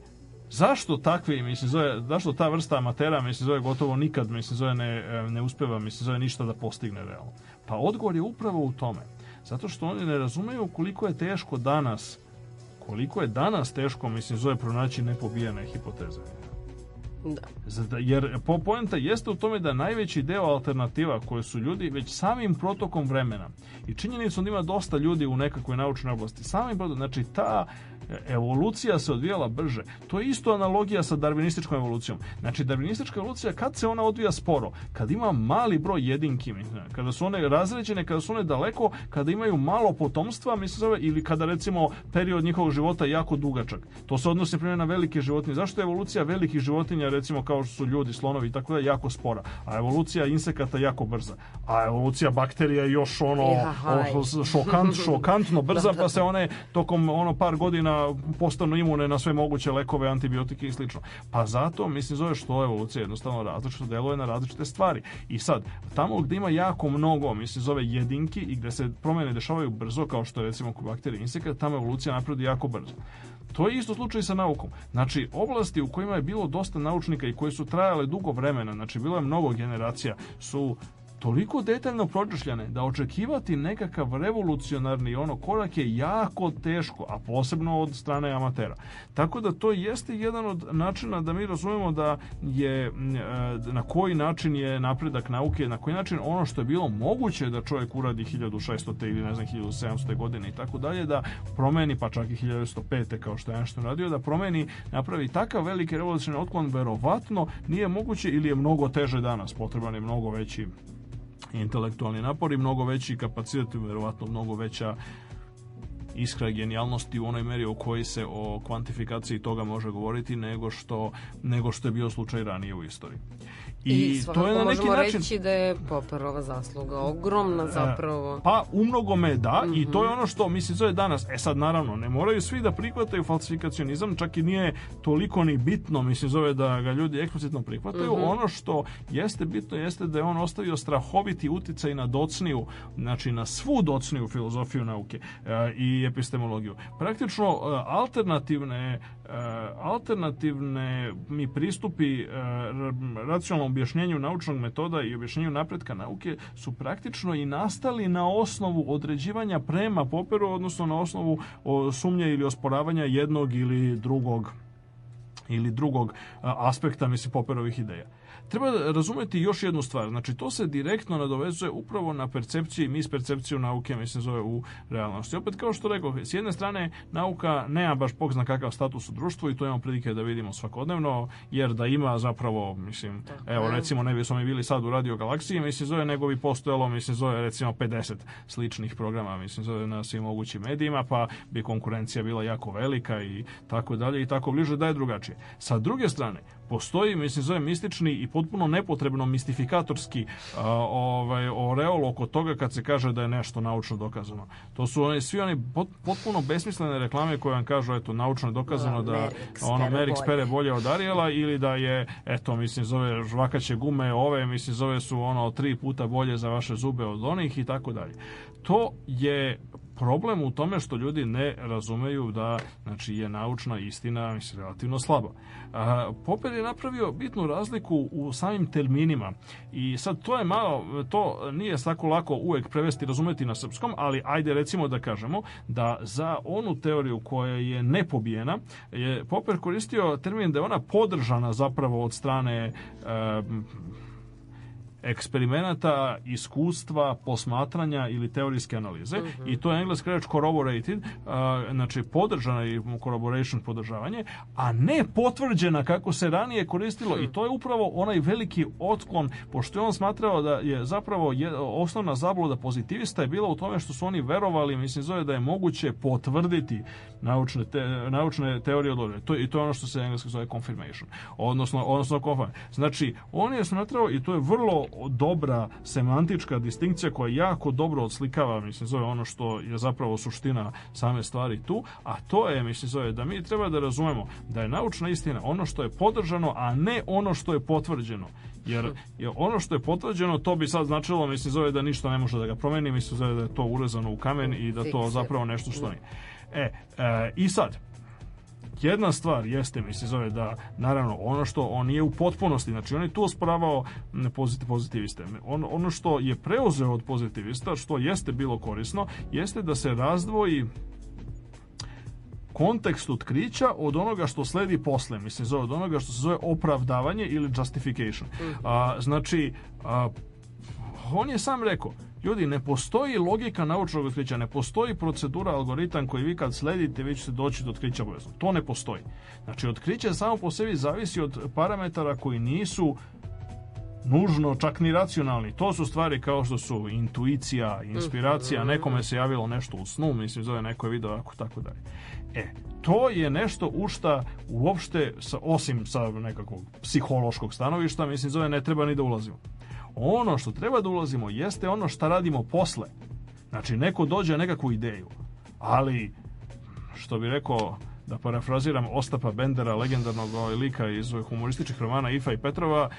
zašto takvi, mislim, zove, zašto ta vrsta amatera, mislim, zove gotovo nikad, mislim, zove ne, e, ne uspeva, mislim, zove ništa da postigne realno? Pa odgovor je upravo u tome. Zato što oni ne razumeju koliko je teško danas, koliko je danas teško, mislim, zove pronaći nepobijene hipoteze. Da. da jer po poenta jeste u tome da najveći deo alternativa koje su ljudi već samim protokom vremena i činjenicom da ima dosta ljudi u nekakvoj naučnoj oblasti, samim protokom, znači ta evolucija se odvijala brže. To je isto analogija sa darvinističkom evolucijom. Znači, darvinistička evolucija, kad se ona odvija sporo? Kad ima mali broj jedinki, kada su one razređene, kada su one daleko, kada imaju malo potomstva, mislim, ili kada, recimo, period njihovog života je jako dugačak. To se odnosi, primjer, na velike životinje. Zašto je evolucija velikih životinja, recimo, kao što su ljudi, slonovi tako da, jako spora? A evolucija insekata jako brza. A evolucija bakterija još ono, Jahaj. šokant, šokantno brza, da, da, pa se da. one tokom ono par godina na, postanu imune na sve moguće lekove, antibiotike i slično. Pa zato, mislim, zove što evolucija jednostavno različito deluje na različite stvari. I sad, tamo gdje ima jako mnogo, mislim, zove jedinki i gdje se promjene dešavaju brzo, kao što je recimo kod bakterije insekta, tamo evolucija napreduje jako brzo. To je isto slučaj sa naukom. Znači, oblasti u kojima je bilo dosta naučnika i koje su trajale dugo vremena, znači bilo je mnogo generacija, su toliko detaljno pročešljane da očekivati nekakav revolucionarni ono korak je jako teško, a posebno od strane amatera. Tako da to jeste jedan od načina da mi razumemo da je e, na koji način je napredak nauke, na koji način ono što je bilo moguće da čovjek uradi 1600. ili ne znam 1700. godine i tako dalje, da promeni pa čak i 1905. kao što je Einstein radio, da promeni, napravi takav veliki revolucionarni otklon, verovatno nije moguće ili je mnogo teže danas, potreban je mnogo veći intelektualni napor i mnogo veći kapacitet, verovatno mnogo veća iskra genijalnosti u onoj meri o kojoj se o kvantifikaciji toga može govoriti nego što, nego što je bio slučaj ranije u istoriji. I, I to je na neki način... reći da je Poperova zasluga ogromna e, zapravo. Pa u mnogome da mm -hmm. i to je mhm. ono što mislim zove danas. E sad naravno ne moraju svi da prihvataju falsifikacionizam, čak i nije toliko ni bitno mislim zove da ga ljudi eksplicitno prihvataju. Mm -hmm. Ono što jeste bitno jeste da je on ostavio strahoviti uticaj na docniju, znači na svu docniju filozofiju nauke e, i epistemologiju. Praktično e, alternativne Eh, alternativne mi pristupi eh, racionalnom objašnjenju naučnog metoda i objašnjenju napretka nauke su praktično i nastali na osnovu određivanja prema Poperu, odnosno na osnovu sumnje ili osporavanja jednog ili drugog ili drugog aspekta mislim Poperovih ideja. Treba razumeti još jednu stvar. Znači, to se direktno nadovezuje upravo na percepciju i percepciju nauke, mislim, zove u realnosti. Opet, kao što rekao, s jedne strane, nauka nema baš bog kakav status u društvu i to imamo prilike da vidimo svakodnevno, jer da ima zapravo, mislim, evo, recimo, ne bi smo mi bili sad u Radio Galaksiji, mislim, zove, nego bi postojalo, mislim, zove, recimo, 50 sličnih programa, mislim, zove, na svim mogućim medijima, pa bi konkurencija bila jako velika i tako dalje i tako bliže da je drugačije. Sa druge strane, postoji, mislim, zove mistični i potpuno nepotrebno mistifikatorski a, ovaj, oreol oko toga kad se kaže da je nešto naučno dokazano. To su one, svi oni potpuno besmislene reklame koje vam kažu, eto, naučno je dokazano da ono, Merix pere bolje od Ariela ili da je, eto, mislim, zove žvakaće gume ove, mislim, zove su ono tri puta bolje za vaše zube od onih i tako dalje. To je problem u tome što ljudi ne razumeju da znači, je naučna istina mislim, relativno slaba. A, Popper je napravio bitnu razliku u samim terminima i sad to je malo, to nije tako lako uvek prevesti razumeti na srpskom, ali ajde recimo da kažemo da za onu teoriju koja je nepobijena je Popper koristio termin da je ona podržana zapravo od strane e, eksperimenata, iskustva, posmatranja ili teorijske analize uh mhm. -huh. i to je engleska reč corroborated, uh, znači podržana i corroboration podržavanje, a ne potvrđena kako se ranije koristilo hmm. i mhm. to je upravo onaj veliki otklon, pošto je on smatrao da je zapravo je, osnovna zabluda pozitivista je bila u tome što su oni verovali, mislim zove da je moguće potvrditi naučne, te, naučne teorije od To, I to je ono što se engleski zove confirmation, odnosno, odnosno confirmation. Znači, on je smatrao, i to je vrlo dobra semantička distinkcija koja jako dobro odslikava, mislim, zove ono što je zapravo suština same stvari tu, a to je, mislim, zove da mi treba da razumemo da je naučna istina ono što je podržano, a ne ono što je potvrđeno. Jer, je ono što je potvrđeno, to bi sad značilo, mislim, zove da ništa ne može da ga promeni, mislim, zove da je to urezano u kamen i da to zapravo nešto što da. nije. E, e i sad, Jedna stvar jeste, mislim, zove da, naravno, ono što on nije u potpunosti, znači on je tu osporavao pozit, pozitiviste. On, ono što je preuzeo od pozitivista, što jeste bilo korisno, jeste da se razdvoji kontekst otkrića od onoga što sledi posle, mislim, zove od onoga što se zove opravdavanje ili justification. Mhm. A, znači, a, on je sam rekao, Ljudi, ne postoji logika naučnog otkrića, ne postoji procedura, algoritam koji vi kad sledite, vi ćete doći do otkrića obavezno. To ne postoji. Znači, otkriće samo po sebi zavisi od parametara koji nisu nužno, čak ni racionalni. To su stvari kao što su intuicija, inspiracija, mhm. nekome se javilo nešto u snu, mislim, zove neko je video, ako tako dalje. E, to je nešto u šta uopšte, sa, osim sa nekakvog psihološkog stanovišta, mislim, zove ne treba ni da ulazimo. Ono što treba da ulazimo jeste ono šta radimo posle. Znači, neko dođe nekakvu ideju, ali, što bi rekao, da parafraziram Ostapa Bendera, legendarnog ovaj, lika iz humorističnih romana Ifa i Petrova,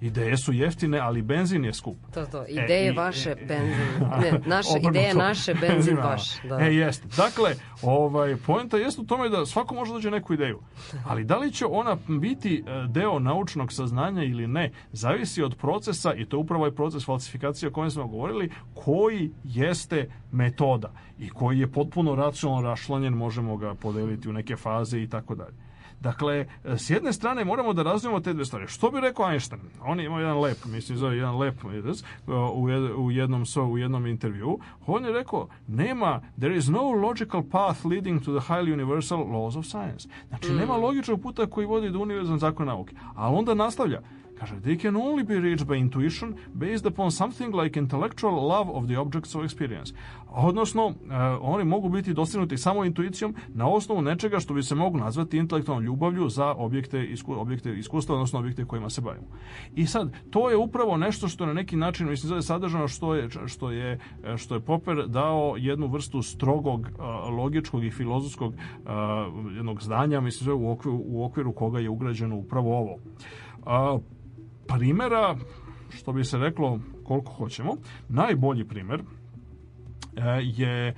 Ideje su jeftine, ali benzin je skup. To, to. E, ideje e, vaše, i, <laughs> benzin. Ne, <laughs> naše, ideje naše, benzin vaš. Da. E, jeste. Dakle, ovaj, poenta jeste u tome da svako može dođe neku ideju. Ali da li će ona biti e, deo naučnog saznanja ili ne, zavisi od procesa, i to je upravo je ovaj proces falsifikacije o kojem smo govorili, koji jeste metoda i koji je potpuno racionalno rašlanjen, možemo ga podeliti u neke faze i tako dalje. Dakle, s jedne strane moramo da razumemo te dve stvari. Što bi rekao Einstein? On je imao jedan lep, mislim, zove jedan lep u jednom, so, u jednom intervju. On je rekao, nema, there is no logical path leading to the highly universal laws of science. Znači, nema mm. logičnog puta koji vodi do univerzalnog zakona nauke. A onda nastavlja, Kaže, they can only be reached by intuition based upon something like intellectual love of the objects of experience. Odnosno, uh, oni mogu biti dostignuti samo intuicijom na osnovu nečega što bi se mogu nazvati intelektualnom ljubavlju za objekte, isku, objekte iskustva, odnosno objekte kojima se bavimo. I sad, to je upravo nešto što na neki način, mislim, zove sadržano što je, što je, što je Popper dao jednu vrstu strogog, uh, logičkog i filozofskog uh, jednog zdanja, mislim, zove u okviru, u okviru koga je ugrađeno upravo ovo. Uh, primjera, što bi se reklo koliko hoćemo, najbolji primjer e, je e,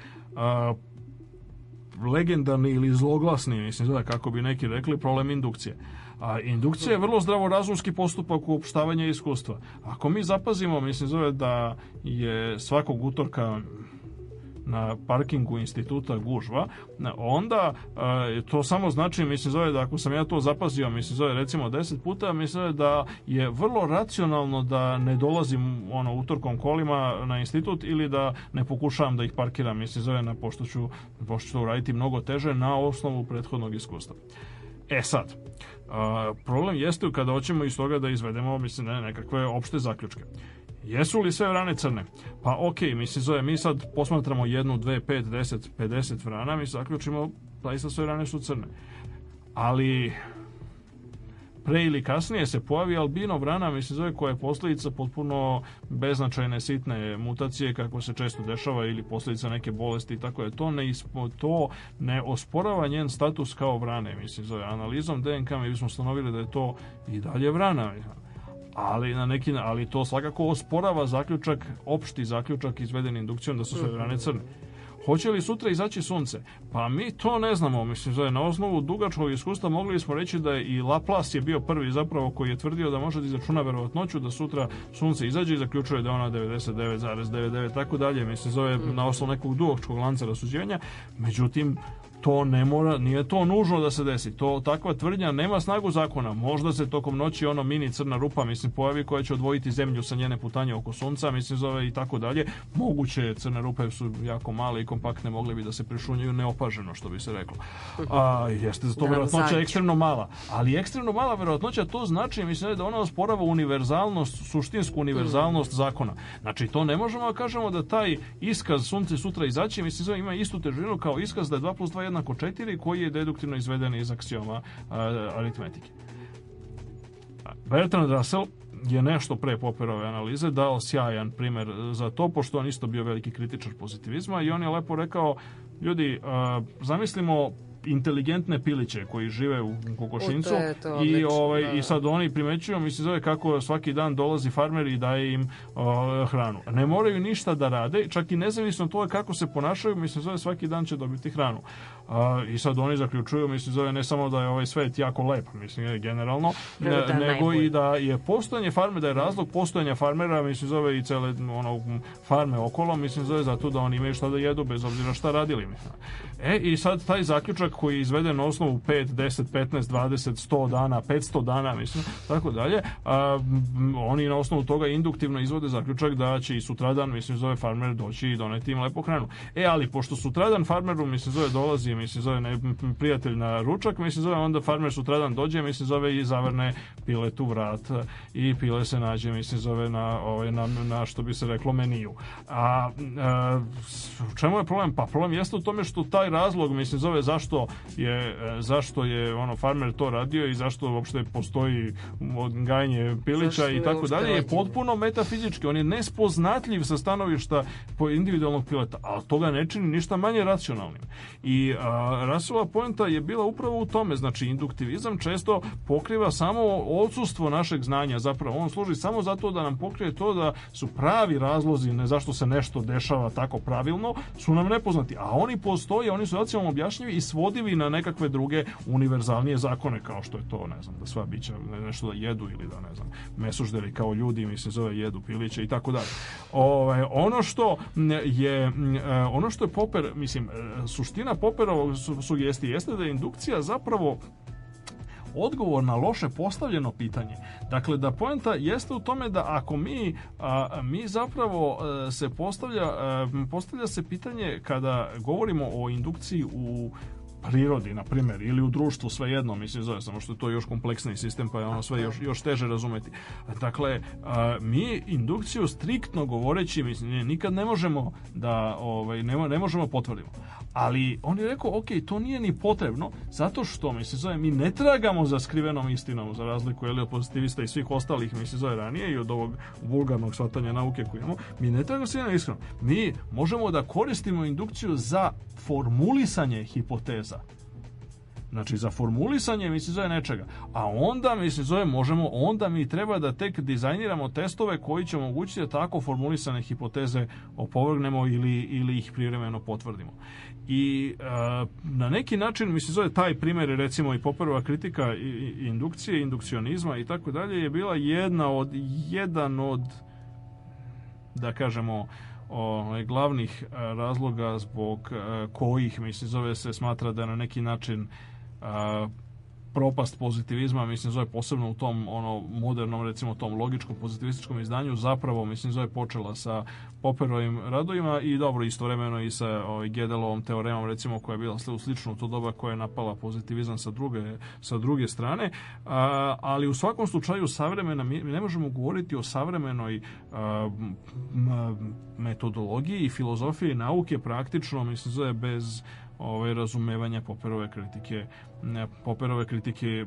legendarni ili zloglasni, mislim zove kako bi neki rekli, problem indukcije. A indukcija je vrlo zdravorazumski postupak uopštavanja iskustva. Ako mi zapazimo, mislim zove da je svakog utorka na parkingu instituta gužva, e, onda e, to samo znači, mislim zove da ako sam ja to zapazio, mislim zove recimo 10 puta, mislim zove da je vrlo racionalno da ne dolazim ono utorkom kolima na institut ili da ne pokušavam da ih parkiram, mislim zove na pošto ću, pošto ću to uraditi mnogo teže na osnovu prethodnog iskustva. E sad, e, problem jeste kada hoćemo iz toga da izvedemo mislim, ne, nekakve opšte zaključke. Jesu li sve vrane crne? Pa okej, okay, mislim zove, mi sad posmatramo jednu, dve, pet, deset, pedeset vrana, mi zaključimo da zaista sve vrane su crne. Ali pre ili kasnije se pojavi albino vrana, mislim zove, koja je posljedica potpuno beznačajne sitne mutacije kako se često dešava ili posljedica neke bolesti i tako je. To ne, ispo, to ne osporava njen status kao vrane, mislim zove. Analizom DNK mi bismo stanovili da je to i dalje vrana ali na neki ali to svakako osporava zaključak opšti zaključak izveden indukcijom da su sve mhm. grane crne. Hoće li sutra izaći sunce? Pa mi to ne znamo. Mislim, da je na osnovu dugačkog iskustva mogli smo reći da je i Laplace je bio prvi zapravo koji je tvrdio da može da izračuna verovatnoću da sutra sunce izađe i zaključuje da je ona 99,99 tako dalje. Mislim, zove mhm. na osnovu nekog dugačkog lanca rasuđivanja. Međutim, to ne mora, nije to nužno da se desi. To, takva tvrdnja nema snagu zakona. Možda se tokom noći ono mini crna rupa, mislim, pojavi koja će odvojiti zemlju sa njene putanje oko sunca, mislim, zove i tako dalje. Moguće je crne rupe su jako male i kompaktne, mogle bi da se prišunjaju neopaženo, što bi se reklo. A, jeste za to verovatnoća ekstremno mala. Ali ekstremno mala verovatnoća to znači, mislim, da ona osporava univerzalnost, suštinsku univerzalnost zakona. Znači, to ne možemo da kažemo da taj iskaz sunce sutra izaći, mislim, zove, ima istu težinu kao iskaz da je 2 plus 2 jednako 4 koji je deduktivno izveden iz aksioma aritmetike. Bertrand Russell je nešto pre Popperove analize dao sjajan primer za to, pošto on isto bio veliki kritičar pozitivizma i on je lepo rekao, ljudi, zamislimo inteligentne piliće koji žive u kokošincu to, i ovaj da. i da. sad oni primećuju mislim zove kako svaki dan dolazi farmer i daje im o, hranu. Ne moraju ništa da rade, čak i nezavisno to kako se ponašaju, mislim zove svaki dan će dobiti hranu. A, I sad oni zaključuju, mislim, zove ne samo da je ovaj svet jako lep, mislim, generalno, da, da, ne, da nego najbolj. i da je postojanje farme, da je razlog postojanja farmera, mislim, zove i cele ono, farme okolo, mislim, zove zato da oni imaju šta da jedu, bez obzira šta radili. Mislim. E, i sad taj zaključak koji je izveden na osnovu 5, 10, 15, 20, 100 dana, 500 dana, mislim, tako dalje, a, oni na osnovu toga induktivno izvode zaključak da će i sutradan, mislim, zove farmer doći i doneti im lepo hranu. E, ali, pošto sutradan farmeru, mislim, zove dolazi mislim, zove ne, prijatelj na ručak, mislim, zove onda farmer sutradan dođe, mislim, zove i zavrne pile tu vrat e, i pile se nađe, mislim, zove na, ovaj, na, na što bi se reklo meniju. A, a e, čemu je problem? Pa problem jeste u tome što taj razlog, mislim, zove zašto je, e, zašto je ono farmer to radio i zašto uopšte postoji odgajanje pilića i tako dalje, je potpuno metafizički. On je nespoznatljiv sa stanovišta po individualnog pilota, ali toga ne čini ništa manje racionalnim. I Rasova poenta je bila upravo u tome, znači induktivizam često pokriva samo odsustvo našeg znanja, zapravo on služi samo zato da nam pokrije to da su pravi razlozi ne zašto se nešto dešava tako pravilno, su nam nepoznati, a oni postoje, oni su racionalno objašnjivi i svodivi na nekakve druge univerzalnije zakone, kao što je to, ne znam, da sva bića nešto da jedu ili da, ne znam, mesužderi kao ljudi, mislim, zove jedu piliće i tako dalje. Ovaj, ono što je, mm, e, ono što je Popper, mislim, e, suština Popera zapravo su, sugesti jeste da je indukcija zapravo odgovor na loše postavljeno pitanje. Dakle, da poenta jeste u tome da ako mi, a, mi zapravo a, e, se postavlja, a, e, postavlja se pitanje kada govorimo o indukciji u prirodi, na primjer, ili u društvu, svejedno, mislim, zove, samo što je to još kompleksniji sistem, pa je ono sve još, još teže razumeti. Dakle, a, mi indukciju striktno govoreći, mislim, nikad ne možemo da, ovaj, ne, ne možemo potvrdimo. Ali on je rekao, ok, to nije ni potrebno, zato što, mi se zove, mi ne tragamo za skrivenom istinom, za razliku jeli, od pozitivista i svih ostalih, mi se zove, ranije i od ovog vulgarnog shvatanja nauke koju imamo, mi ne tragamo skrivenom istinom. Mi možemo da koristimo indukciju za formulisanje hipoteza. Znači, za formulisanje, mi se zove, nečega. A onda, mi se zove, možemo, onda mi treba da tek dizajniramo testove koji će omogućiti da tako formulisane hipoteze opovrgnemo ili, ili ih privremeno potvrdimo i a, e, na neki način, mislim, zove taj primjer, recimo i Poperova kritika i, indukcije, indukcionizma i tako dalje, je bila jedna od, jedan od, da kažemo, o, glavnih e, razloga zbog a, e, kojih, mislim, zove se smatra da na neki način a, propast pozitivizma, mislim, zove posebno u tom ono modernom, recimo tom logičko pozitivističkom izdanju, zapravo, mislim, zove počela sa Popperovim radovima i dobro, istovremeno i sa ovaj, Gedelovom teoremom, recimo, koja je bila slično u to doba koja je napala pozitivizam sa druge, sa druge strane, a, ali u svakom slučaju savremena, mi ne možemo govoriti o savremenoj a, m, metodologiji i filozofiji nauke praktično, mislim, zove bez ovaj, razumevanja Popperove kritike Popperove kritike e,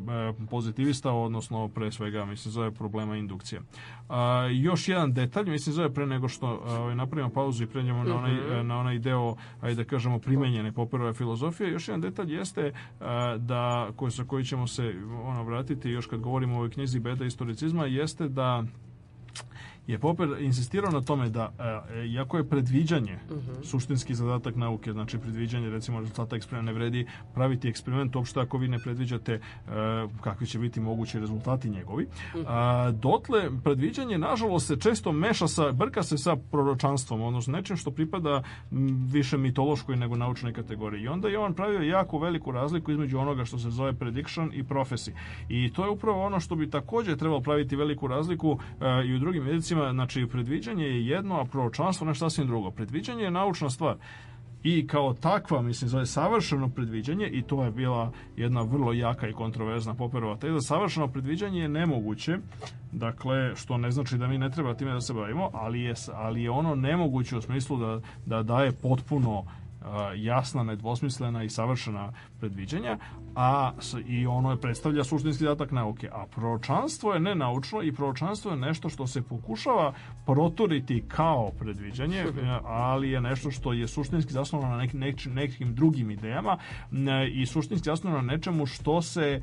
pozitivista, odnosno pre svega mislim zove problema indukcije. A, još jedan detalj, mislim zove pre nego što ovaj, napravimo pauzu i pređemo na onaj, mhm. na onaj deo, ajde da kažemo, primenjene Poperove filozofije, još jedan detalj jeste e, da, koji, sa koji ćemo se ono, vratiti još kad govorimo o ovoj knjizi Beda istoricizma, jeste da je Popper insistirao na tome da, e, e, iako je predviđanje uh mhm. -huh. suštinski zadatak nauke, znači predviđanje recimo rezultata eksperimenta ne vredi praviti eksperiment uopšte ako vi ne predviđate e, kakvi će biti mogući rezultati njegovi. Uh mhm. -huh. Dotle predviđanje nažalost se često meša sa, brka se sa proročanstvom, odnosno nečim što pripada više mitološkoj nego naučnoj kategoriji. I onda je on pravio jako veliku razliku između onoga što se zove prediction i prophecy. I to je upravo ono što bi takođe trebalo praviti veliku razliku i u drugim medicima predviđanjima, znači predviđanje je jedno, a proročanstvo nešto sasvim drugo. Predviđanje je naučna stvar i kao takva, mislim, zove savršeno predviđanje i to je bila jedna vrlo jaka i kontroverzna poperova teza. Savršeno predviđanje je nemoguće, dakle, što ne znači da mi ne treba time da se bavimo, ali je, ali je ono nemoguće u smislu da, da daje potpuno Eh, jasna, nedvosmislena i savršena predviđanja, a i ono je predstavlja suštinski zadatak nauke. A proročanstvo je nenaučno i proročanstvo je nešto što se pokušava proturiti kao predviđanje, <laughs> eh, ali je nešto što je suštinski zasnovano na nekim, nekim drugim idejama eh, i suštinski zasnovano na nečemu što se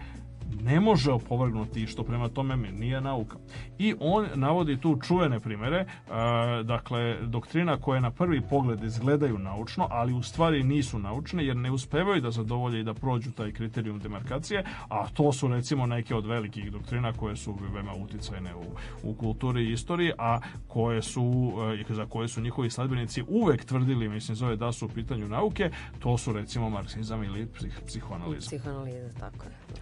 ne može opovrgnuti što prema tome nije nauka. I on navodi tu čuvene primere, e, dakle, doktrina koje na prvi pogled izgledaju naučno, ali u stvari nisu naučne jer ne uspevaju da zadovolje i da prođu taj kriterijum demarkacije, a to su recimo neke od velikih doktrina koje su veoma uticajne u, u kulturi i istoriji, a koje su, e, za koje su njihovi sledbenici uvek tvrdili, mislim zove da su u pitanju nauke, to su recimo marksizam ili psihoanaliza. Psihoanaliza, tako je.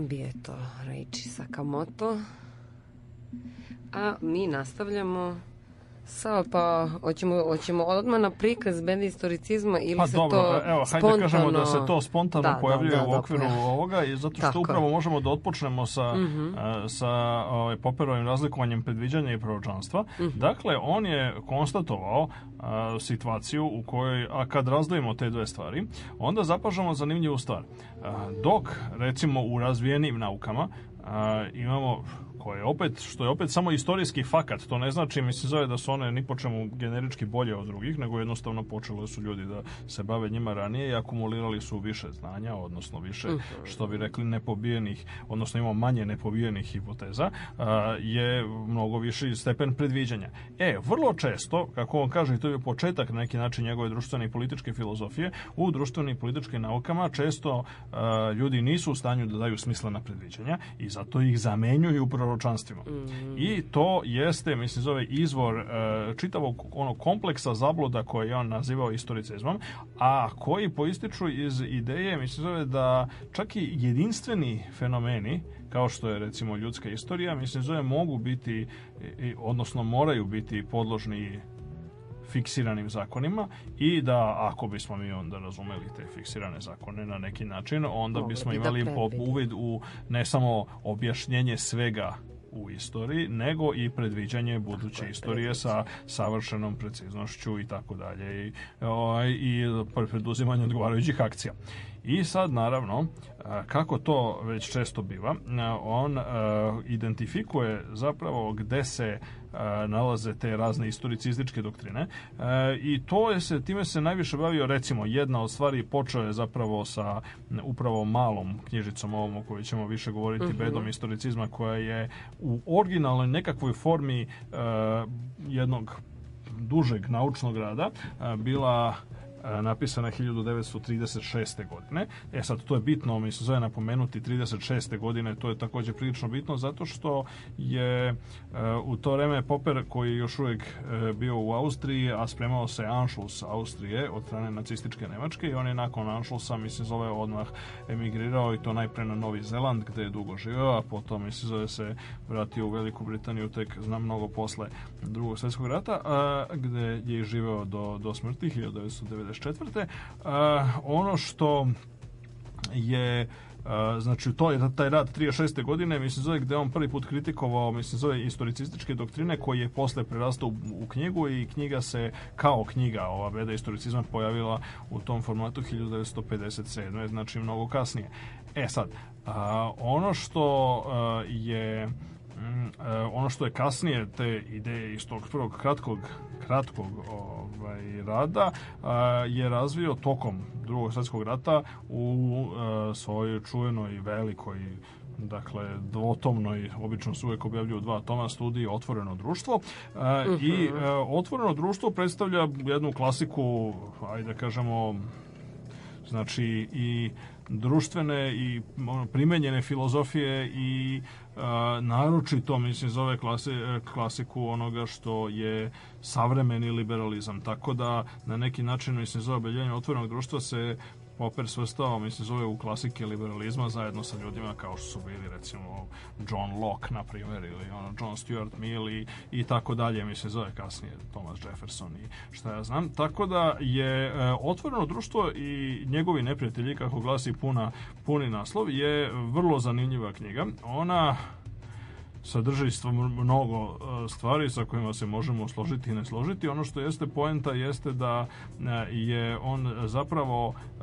Bio je to Reichi Sakamoto. A mi nastavljamo Sava, pa hoćemo, hoćemo odmah na prikaz benda historicizma ili pa, se dobro, to evo, spontano... hajde da kažemo da se to spontano da, da, pojavljuje da, da, u okviru da, ovoga i zato što Tako. upravo možemo da otpočnemo sa, mm -hmm. sa ovaj, Poperovim razlikovanjem predviđanja i proročanstva. Mm -hmm. Dakle, on je konstatovao a, e, situaciju u kojoj, a kad razdvojimo te dve stvari, onda zapažamo zanimljivu stvar. A, e, dok, recimo, u razvijenim naukama a, imamo koje opet, što je opet samo istorijski fakat, to ne znači, mi se zove da su one ni po čemu generički bolje od drugih, nego jednostavno počelo su ljudi da se bave njima ranije i akumulirali su više znanja, odnosno više, mhm. što bi rekli, nepobijenih, odnosno imamo manje nepobijenih hipoteza, je mnogo viši stepen predviđanja. E, vrlo često, kako on kaže, i to je početak na neki način njegove društvene i političke filozofije, u društvenim i političkim naukama često ljudi nisu u stanju da daju smislena predviđanja i zato ih zamenjuju upravo proročanstvima. Mm. I to jeste, mislim, zove izvor uh, čitavog onog kompleksa zabloda koje je on nazivao istoricizmom, a koji poističu iz ideje, mislim, zove da čak i jedinstveni fenomeni kao što je recimo ljudska istorija, mislim zove mogu biti, i, odnosno moraju biti podložni fiksiranim zakonima i da ako bismo mi onda razumeli te fiksirane zakone na neki način, onda Mogli bismo da imali da uvid u ne samo objašnjenje svega u istoriji, nego i predviđanje buduće tako istorije je, sa savršenom preciznošću i tako dalje i, ovaj, i preduzimanje odgovarajućih akcija. I sad, naravno, e, kako to već često biva, e, on e, identifikuje zapravo gde se E, nalaze te razne istoricističke doktrine e, i to je se, time se najviše bavio recimo jedna od stvari počeo je zapravo sa upravo malom knjižicom ovom o kojoj ćemo više govoriti uh mhm. -huh. bedom istoricizma koja je u originalnoj nekakvoj formi e, jednog dužeg naučnog rada e, bila E, napisana 1936. godine. E sad, to je bitno, mi se zove napomenuti 36. godine, to je takođe prilično bitno zato što je e, u to vreme Popper, koji je još uvijek e, bio u Austriji, a spremao se Anschluss Austrije od strane nacističke Nemačke i on je nakon Anschlussa, mi se zove, odmah emigrirao i to najpre na Novi Zeland, gde je dugo živeo, a potom, mi se zove, se vratio u Veliku Britaniju tek, znam, mnogo posle drugog svetskog rata, a, gde je živeo do, do smrti 1990 1944. Uh, e, ono što je e, znači to je taj rad 36. godine mislim zove gde on prvi put kritikovao mislim zove istoricističke doktrine koji je posle prerastao u, u, knjigu i knjiga se kao knjiga ova veda istoricizma pojavila u tom formatu 1957. znači mnogo kasnije. E sad, a, ono što a, e, je Mm, e, ono što je kasnije te ideje iz tog prvog kratkog kratkog ovaj, rada a, e, je razvio tokom drugog svjetskog rata u a, e, svojoj čuvenoj velikoj dakle dvotomnoj, obično se uvek objavljuju dva toma studije Otvoreno društvo e, uh -huh. i e, mhm. Otvoreno društvo predstavlja jednu klasiku, ajde da kažemo znači i društvene i primenjene filozofije i a, naročito, mislim, zove klase, e, klasiku onoga što je savremeni liberalizam. Tako da, na neki način, mislim, zove obeljenje otvorenog društva se Popper svrstao, mislim, zove u klasike liberalizma zajedno sa ljudima kao što su bili, recimo, John Locke, na primjer, ili ono, John Stuart Mill i, i tako dalje, mislim, zove kasnije Thomas Jefferson i šta ja znam. Tako da je e, otvoreno društvo i njegovi neprijatelji, kako glasi puna, puni naslov, je vrlo zanimljiva knjiga. Ona sadrži mnogo e, stvari sa kojima se možemo složiti i ne složiti. Ono što jeste poenta jeste da e, je on zapravo e,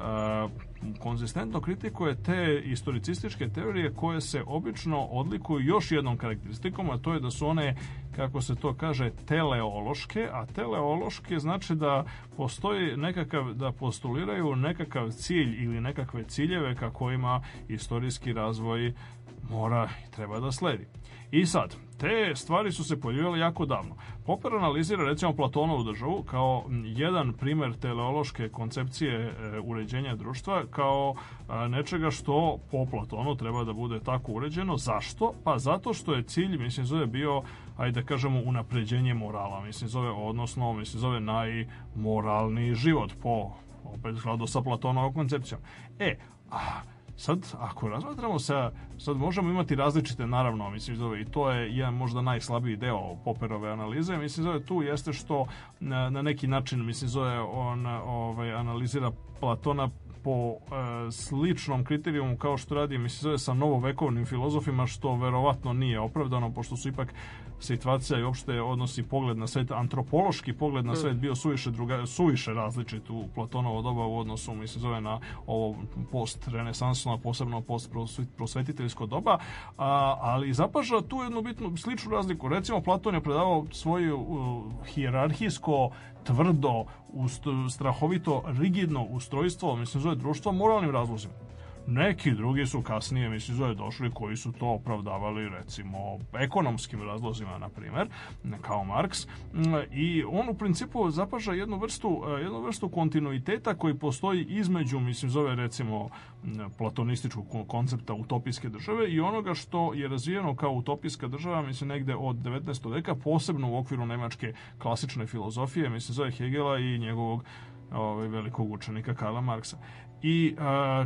konzistentno kritikuje te historicističke teorije koje se obično odlikuju još jednom karakteristikom, a to je da su one, kako se to kaže, teleološke, a teleološke znači da postoji nekakav, da postuliraju nekakav cilj ili nekakve ciljeve ka kojima istorijski razvoj mora i treba da sledi. I sad, te stvari su se pojavile jako davno. Popper analizira recimo Platonovu državu kao jedan primer teleološke koncepcije e, uređenja društva kao nečega što po Platonu treba da bude tako uređeno. Zašto? Pa zato što je cilj, mislim, zove bio, ajde da kažemo, unapređenje morala. Mislim, zove, odnosno, mislim, zove najmoralniji život po, opet, skladu sa Platonovom koncepcijom. E, a, Sad, ako razmatramo se, sad možemo imati različite, naravno, mislim, zove, i to je jedan možda najslabiji deo Popperove analize, mislim, zove, tu jeste što na, na neki način, mislim, zove, on ovaj, analizira Platona po e, sličnom kriterijumu kao što radi, mislim, zove, sa novovekovnim filozofima, što verovatno nije opravdano, pošto su ipak situacija i uopšte odnosi pogled na svet, antropološki pogled na hmm. svet bio suviše, druga, suviše različit u Platonovo doba u odnosu, mi se zove na ovo post-renesansno, posebno post-prosvetiteljsko doba, a, ali zapaža tu jednu bitnu, sličnu razliku. Recimo, Platon je predavao svoju uh, hijerarhijsko tvrdo, ust, strahovito rigidno ustrojstvo, mislim, zove društvo moralnim razlozima Neki drugi su kasnije, mislim, zove došli koji su to opravdavali, recimo, ekonomskim razlozima, na primer, kao Marks. I on u principu zapaža jednu vrstu, jednu vrstu kontinuiteta koji postoji između, mislim, zove recimo platonističkog koncepta utopijske države i onoga što je razvijeno kao utopijska država, mislim, negde od 19. veka, posebno u okviru nemačke klasične filozofije, mislim, zove Hegela i njegovog ovaj, velikog učenika Karla Marksa. I a,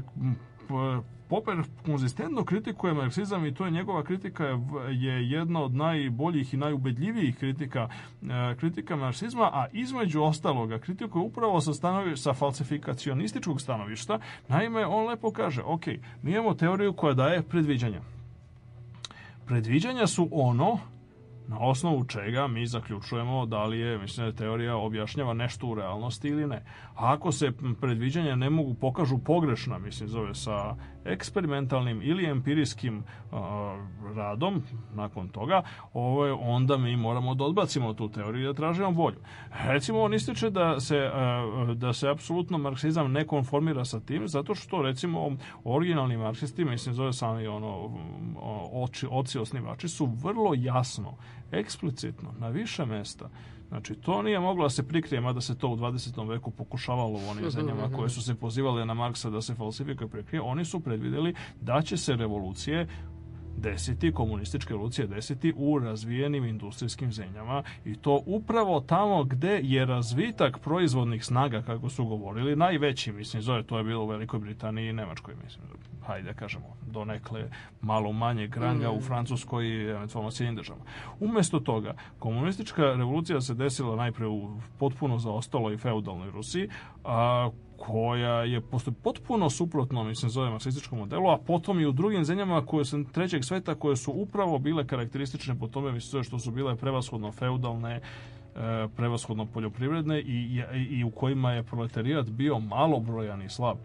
Eh, Popper konzistentno kritikuje marksizam i to je njegova kritika je jedna od najboljih i najubedljivijih kritika eh, kritika marksizma, a između ostaloga kritiku je upravo sa, stanovi, sa falsifikacionističkog stanovišta. Naime, on lepo kaže, ok, mi imamo teoriju koja daje predviđanja. Predviđanja su ono na osnovu čega mi zaključujemo da li je, mislim da teorija objašnjava nešto u realnosti ili ne. A ako se predviđanja ne mogu pokažu pogrešna, mislim zove sa eksperimentalnim ili empirijskim a, radom nakon toga, ovaj, onda mi moramo da odbacimo tu teoriju i da tražimo volju. Recimo, on ističe da se, a, da se apsolutno marksizam ne konformira sa tim, zato što, recimo, originalni marksisti, mislim, zove sami ono, oči, oci osnivači, su vrlo jasno, eksplicitno, na više mesta Znači, to nije moglo da se prikrije, mada se to u 20. veku pokušavalo u onim zemljama da, da, koje da. su se pozivale na Marksa da se falsifikuje prikrije. Oni su predvideli da će se revolucije deseti, komunističke revolucije deseti u razvijenim industrijskim zemljama i to upravo tamo gde je razvitak proizvodnih snaga, kako su govorili, najveći, mislim, zove to je bilo u Velikoj Britaniji i Nemačkoj, mislim, hajde da kažemo, donekle malo manje granja mm. u Francuskoj i eventualno sjednim državama. Umesto toga, komunistička revolucija se desila najpre u potpuno zaostaloj feudalnoj Rusiji, a koja je potpuno suprotno, mislim, zove marksističkom modelu, a potom i u drugim zemljama koje su trećeg sveta, koje su upravo bile karakteristične po tome što su bile prevashodno feudalne, e, prevashodno poljoprivredne i, i, i u kojima je proletarijat bio malobrojan i slab.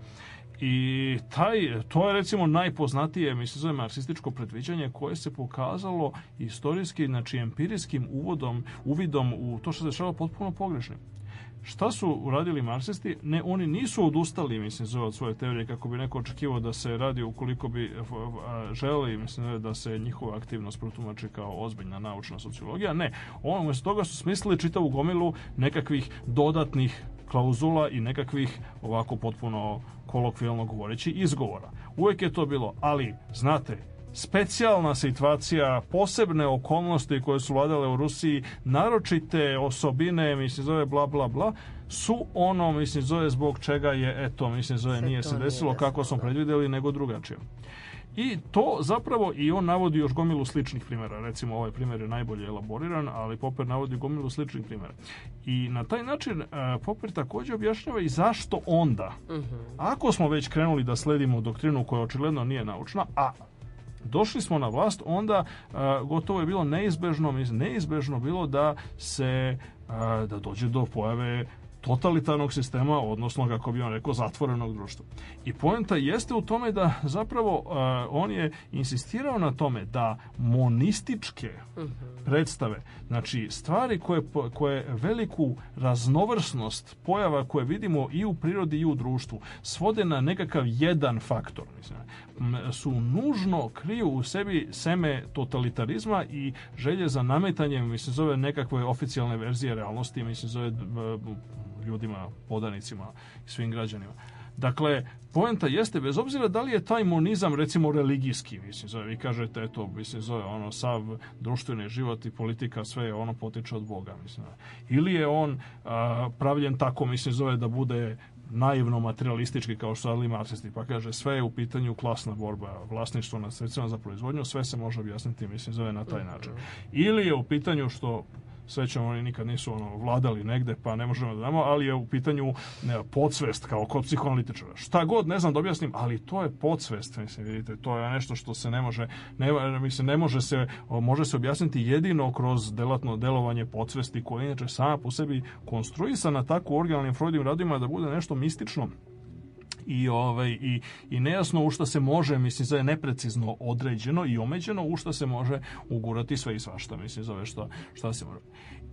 I taj, to je recimo najpoznatije, mislim, zove marksističko predviđanje koje se pokazalo istorijski, znači empirijskim uvodom, uvidom u to što se dešava potpuno pogrešnim. Šta su uradili marksisti? Ne, oni nisu odustali, mislim, zove od svoje teorije, kako bi neko očekivao da se radi ukoliko bi eh, želeli, mislim, da se njihova aktivnost protumači kao ozbiljna naučna sociologija. Ne, ono, umjesto toga su smislili čitavu gomilu nekakvih dodatnih klauzula i nekakvih ovako potpuno kolokvijalno govoreći izgovora. Uvek je to bilo, ali znate, specijalna situacija, posebne okolnosti koje su vladale u Rusiji, naročite osobine, mislim, zove bla, bla, bla, su ono, mislim, zove zbog čega je, eto, mislim, zove nije se desilo kako smo da. predvideli, nego drugačije. I to zapravo, i on navodi još gomilu sličnih primjera, recimo ovaj primjer je najbolje elaboriran, ali Popper navodi gomilu sličnih primjera. I na taj način e, Popper takođe objašnjava i zašto onda, mhm. ako smo već krenuli da sledimo doktrinu koja očigledno nije naučna, a došli smo na vlast, onda gotovo je bilo neizbežno, neizbežno bilo da se da dođe do pojave totalitarnog sistema, odnosno, kako bi on rekao, zatvorenog društva. I poenta jeste u tome da zapravo uh, on je insistirao na tome da monističke mhm. predstave, znači stvari koje, koje veliku raznovrsnost pojava koje vidimo i u prirodi i u društvu svode na nekakav jedan faktor, mislim, su nužno kriju u sebi seme totalitarizma i želje za nametanjem, mislim, zove nekakve oficijalne verzije realnosti, mislim, zove ljudima, podanicima i svim građanima. Dakle, poenta jeste, bez obzira da li je taj monizam, recimo, religijski, mislim, zove, vi kažete, eto, mislim, zove, ono, sav društveni život i politika, sve je ono potiče od Boga, mislim, ili je on a, pravljen tako, mislim, zove, da bude naivno materialistički kao što radili marksisti, pa kaže sve je u pitanju klasna borba, vlasništvo na sredstvima za proizvodnju, sve se može objasniti, mislim, zove na taj mhm. način. Ili je u pitanju što srećom oni nikad nisu ono vladali negde, pa ne možemo da damo, ali je u pitanju ne, podsvest kao kod psihoanalitičara. Šta god, ne znam da objasnim, ali to je podsvest, mislim, vidite, to je nešto što se ne može, ne, mislim, ne može se, može se objasniti jedino kroz delatno delovanje podsvesti koja inače sama po sebi konstruisana tako u originalnim Freudovim radima da bude nešto mistično i, ovaj, i, i nejasno u šta se može, mislim, zove neprecizno određeno i omeđeno, u šta se može ugurati sve i svašta, mislim, zove šta, šta se može.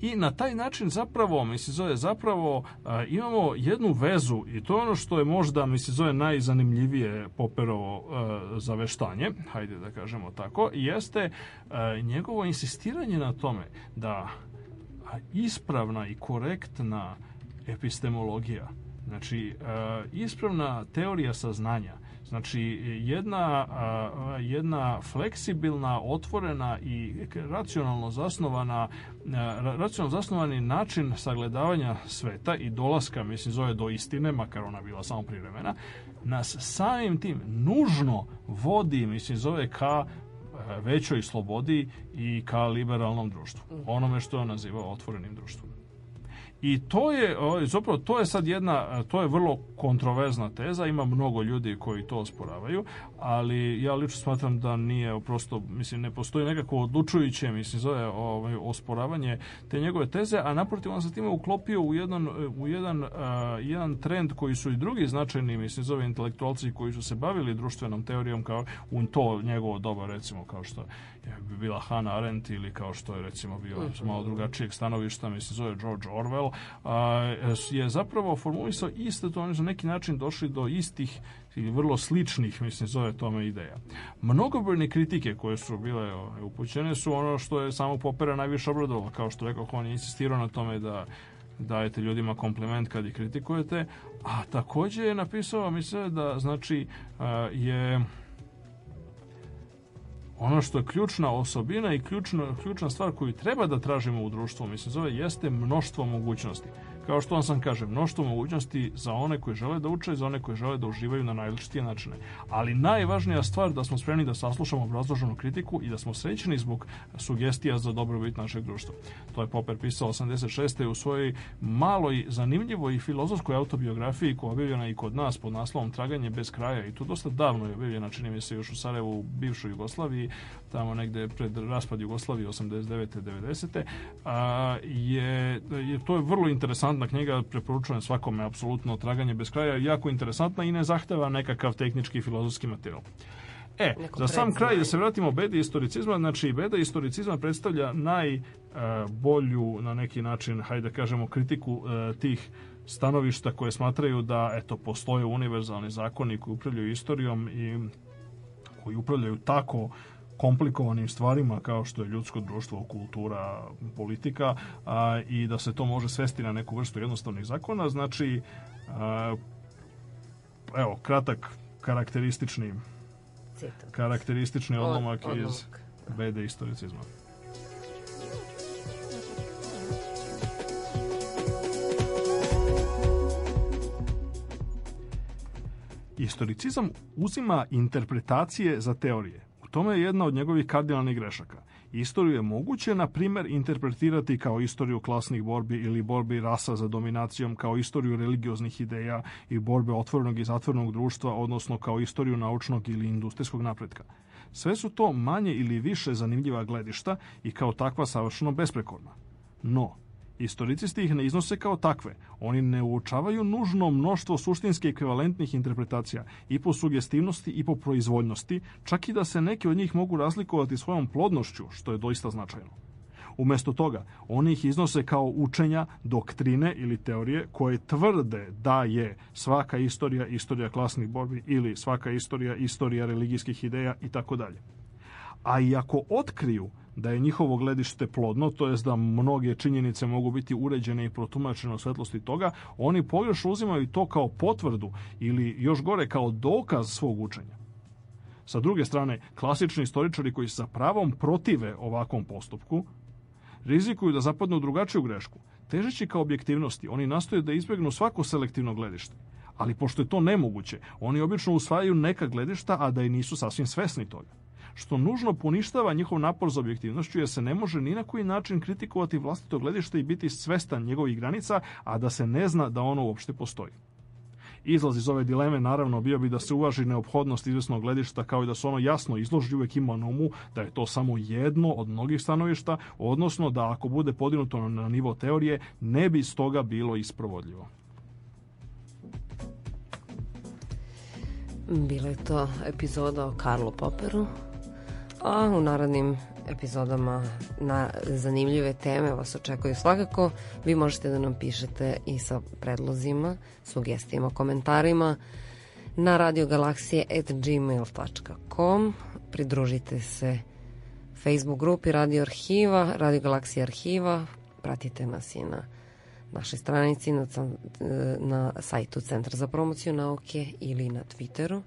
I na taj način zapravo, mislim, zove, zapravo a, imamo jednu vezu i to je ono što je možda, mislim, zove najzanimljivije Poperovo a, zaveštanje, hajde da kažemo tako, jeste a, njegovo insistiranje na tome da ispravna i korektna epistemologija Znači, e, ispravna teorija saznanja, znači jedna, jedna fleksibilna, otvorena i racionalno zasnovana e, racionalno zasnovani način sagledavanja sveta i dolaska, mislim, zove do istine, makar ona bila samo privremena, nas samim tim nužno vodi, mislim, zove ka e, većoj slobodi i ka liberalnom društvu. Mhm. Onome što je naziva otvorenim društvom. I to je, zapravo, to je sad jedna, to je vrlo kontroverzna teza, ima mnogo ljudi koji to osporavaju, ali ja lično smatram da nije, prosto, mislim, ne postoji nekako odlučujuće, mislim, zove ovaj, osporavanje te njegove teze, a naprotiv on se time uklopio u jedan, u jedan, uh, jedan trend koji su i drugi značajni, mislim, zove intelektualci koji su se bavili društvenom teorijom kao u to njegovo doba, recimo, kao što bi bila Hannah Arendt ili kao što je recimo bio iz mhm. malo drugačijeg stanovišta, se zove George Orwell, a, je zapravo formulisao isto to, oni su na neki način došli do istih ili vrlo sličnih, mislim, zove tome ideja. Mnogobrojne kritike koje su bile ovaj, upućene su ono što je samo Popera najviše obradovalo, kao što rekao, on je insistirao na tome da dajete ljudima kompliment kad ih kritikujete, a takođe je napisao, mislim, da znači je ono što je ključna osobina i ključna, ključna stvar koju treba da tražimo u društvu, mislim, zove, jeste mnoštvo mogućnosti. Kao što vam sam kažem, mnoštvo mogućnosti za one koji žele da uče i za one koji žele da uživaju na najličitije načine. Ali najvažnija stvar da smo spremni da saslušamo obrazloženu kritiku i da smo srećni zbog sugestija za dobrobit našeg društva. To je Popper pisao 86. u svojoj maloj, zanimljivoj i filozofskoj autobiografiji koja je objavljena i kod nas pod naslovom Traganje bez kraja i to dosta davno je objavljena, čini mi se još u Sarajevu, u bivšoj Jugoslaviji, tamo negde pred raspad Jugoslavije 89. 90. A, je, je, to je vrlo interesantno fascinantna knjiga, preporučujem svakome apsolutno traganje bez kraja, jako interesantna i ne zahteva nekakav tehnički i filozofski materijal. E, Neko za sam kraj da se vratimo beda istoricizma, znači beda istoricizma predstavlja najbolju e, na neki način, hajde da kažemo, kritiku e, tih stanovišta koje smatraju da eto postoje univerzalni zakoni koji upravljaju istorijom i koji upravljaju tako komplikovanim stvarima kao što je ljudsko društvo, kultura, politika a, i da se to može svesti na neku vrstu jednostavnih zakona. Znači, a, evo, kratak karakteristični Citat. karakteristični odlomak, Od, iz BD istoricizma. Istoricizam uzima interpretacije za teorije tome je jedna od njegovih kardinalnih grešaka. Istoriju je moguće, na primer, interpretirati kao istoriju klasnih borbi ili borbi rasa za dominacijom, kao istoriju religioznih ideja i borbe otvorenog i zatvorenog društva, odnosno kao istoriju naučnog ili industrijskog napretka. Sve su to manje ili više zanimljiva gledišta i kao takva savršeno besprekorna. No, Istoricisti ih ne iznose kao takve. Oni ne uočavaju nužno mnoštvo suštinski ekvivalentnih interpretacija i po sugestivnosti i po proizvoljnosti, čak i da se neki od njih mogu razlikovati svojom plodnošću, što je doista značajno. Umesto toga, oni ih iznose kao učenja, doktrine ili teorije koje tvrde da je svaka istorija istorija klasnih borbi ili svaka istorija istorija religijskih ideja i tako dalje. A i ako otkriju da je njihovo gledište plodno, to jest da mnoge činjenice mogu biti uređene i protumačene u svetlosti toga, oni pogrešno uzimaju to kao potvrdu ili još gore kao dokaz svog učenja. Sa druge strane, klasični istoričari koji sa pravom protive ovakvom postupku, rizikuju da zapadnu u drugačiju grešku. Težeći ka objektivnosti, oni nastoje da izbjegnu svako selektivno gledište. Ali pošto je to nemoguće, oni obično usvajaju neka gledišta, a da i nisu sasvim svesni toga što nužno poništava njihov napor za objektivnošću jer se ne može ni na koji način kritikovati vlastito gledište i biti svestan njegovih granica, a da se ne zna da ono uopšte postoji. Izlaz iz ove dileme naravno bio bi da se uvaži neophodnost izvesnog gledišta kao i da se ono jasno izloži uvek ima na umu da je to samo jedno od mnogih stanovišta, odnosno da ako bude podinuto na nivo teorije ne bi stoga bilo isprovodljivo. Bila je to epizoda o Karlu Poperu, a u narodnim epizodama na zanimljive teme vas očekuju svakako. Vi možete da nam pišete i sa predlozima, sugestijama, komentarima na radiogalaksije.gmail.com Pridružite se Facebook grupi Radio Arhiva, Radio Galaksija Arhiva. Pratite nas i na našoj stranici, na, na sajtu Centra za promociju nauke ili na Twitteru.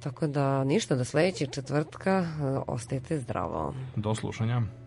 Tako da ništa do sledećeg četvrtka, e, ostajte zdravo. Do slušanja.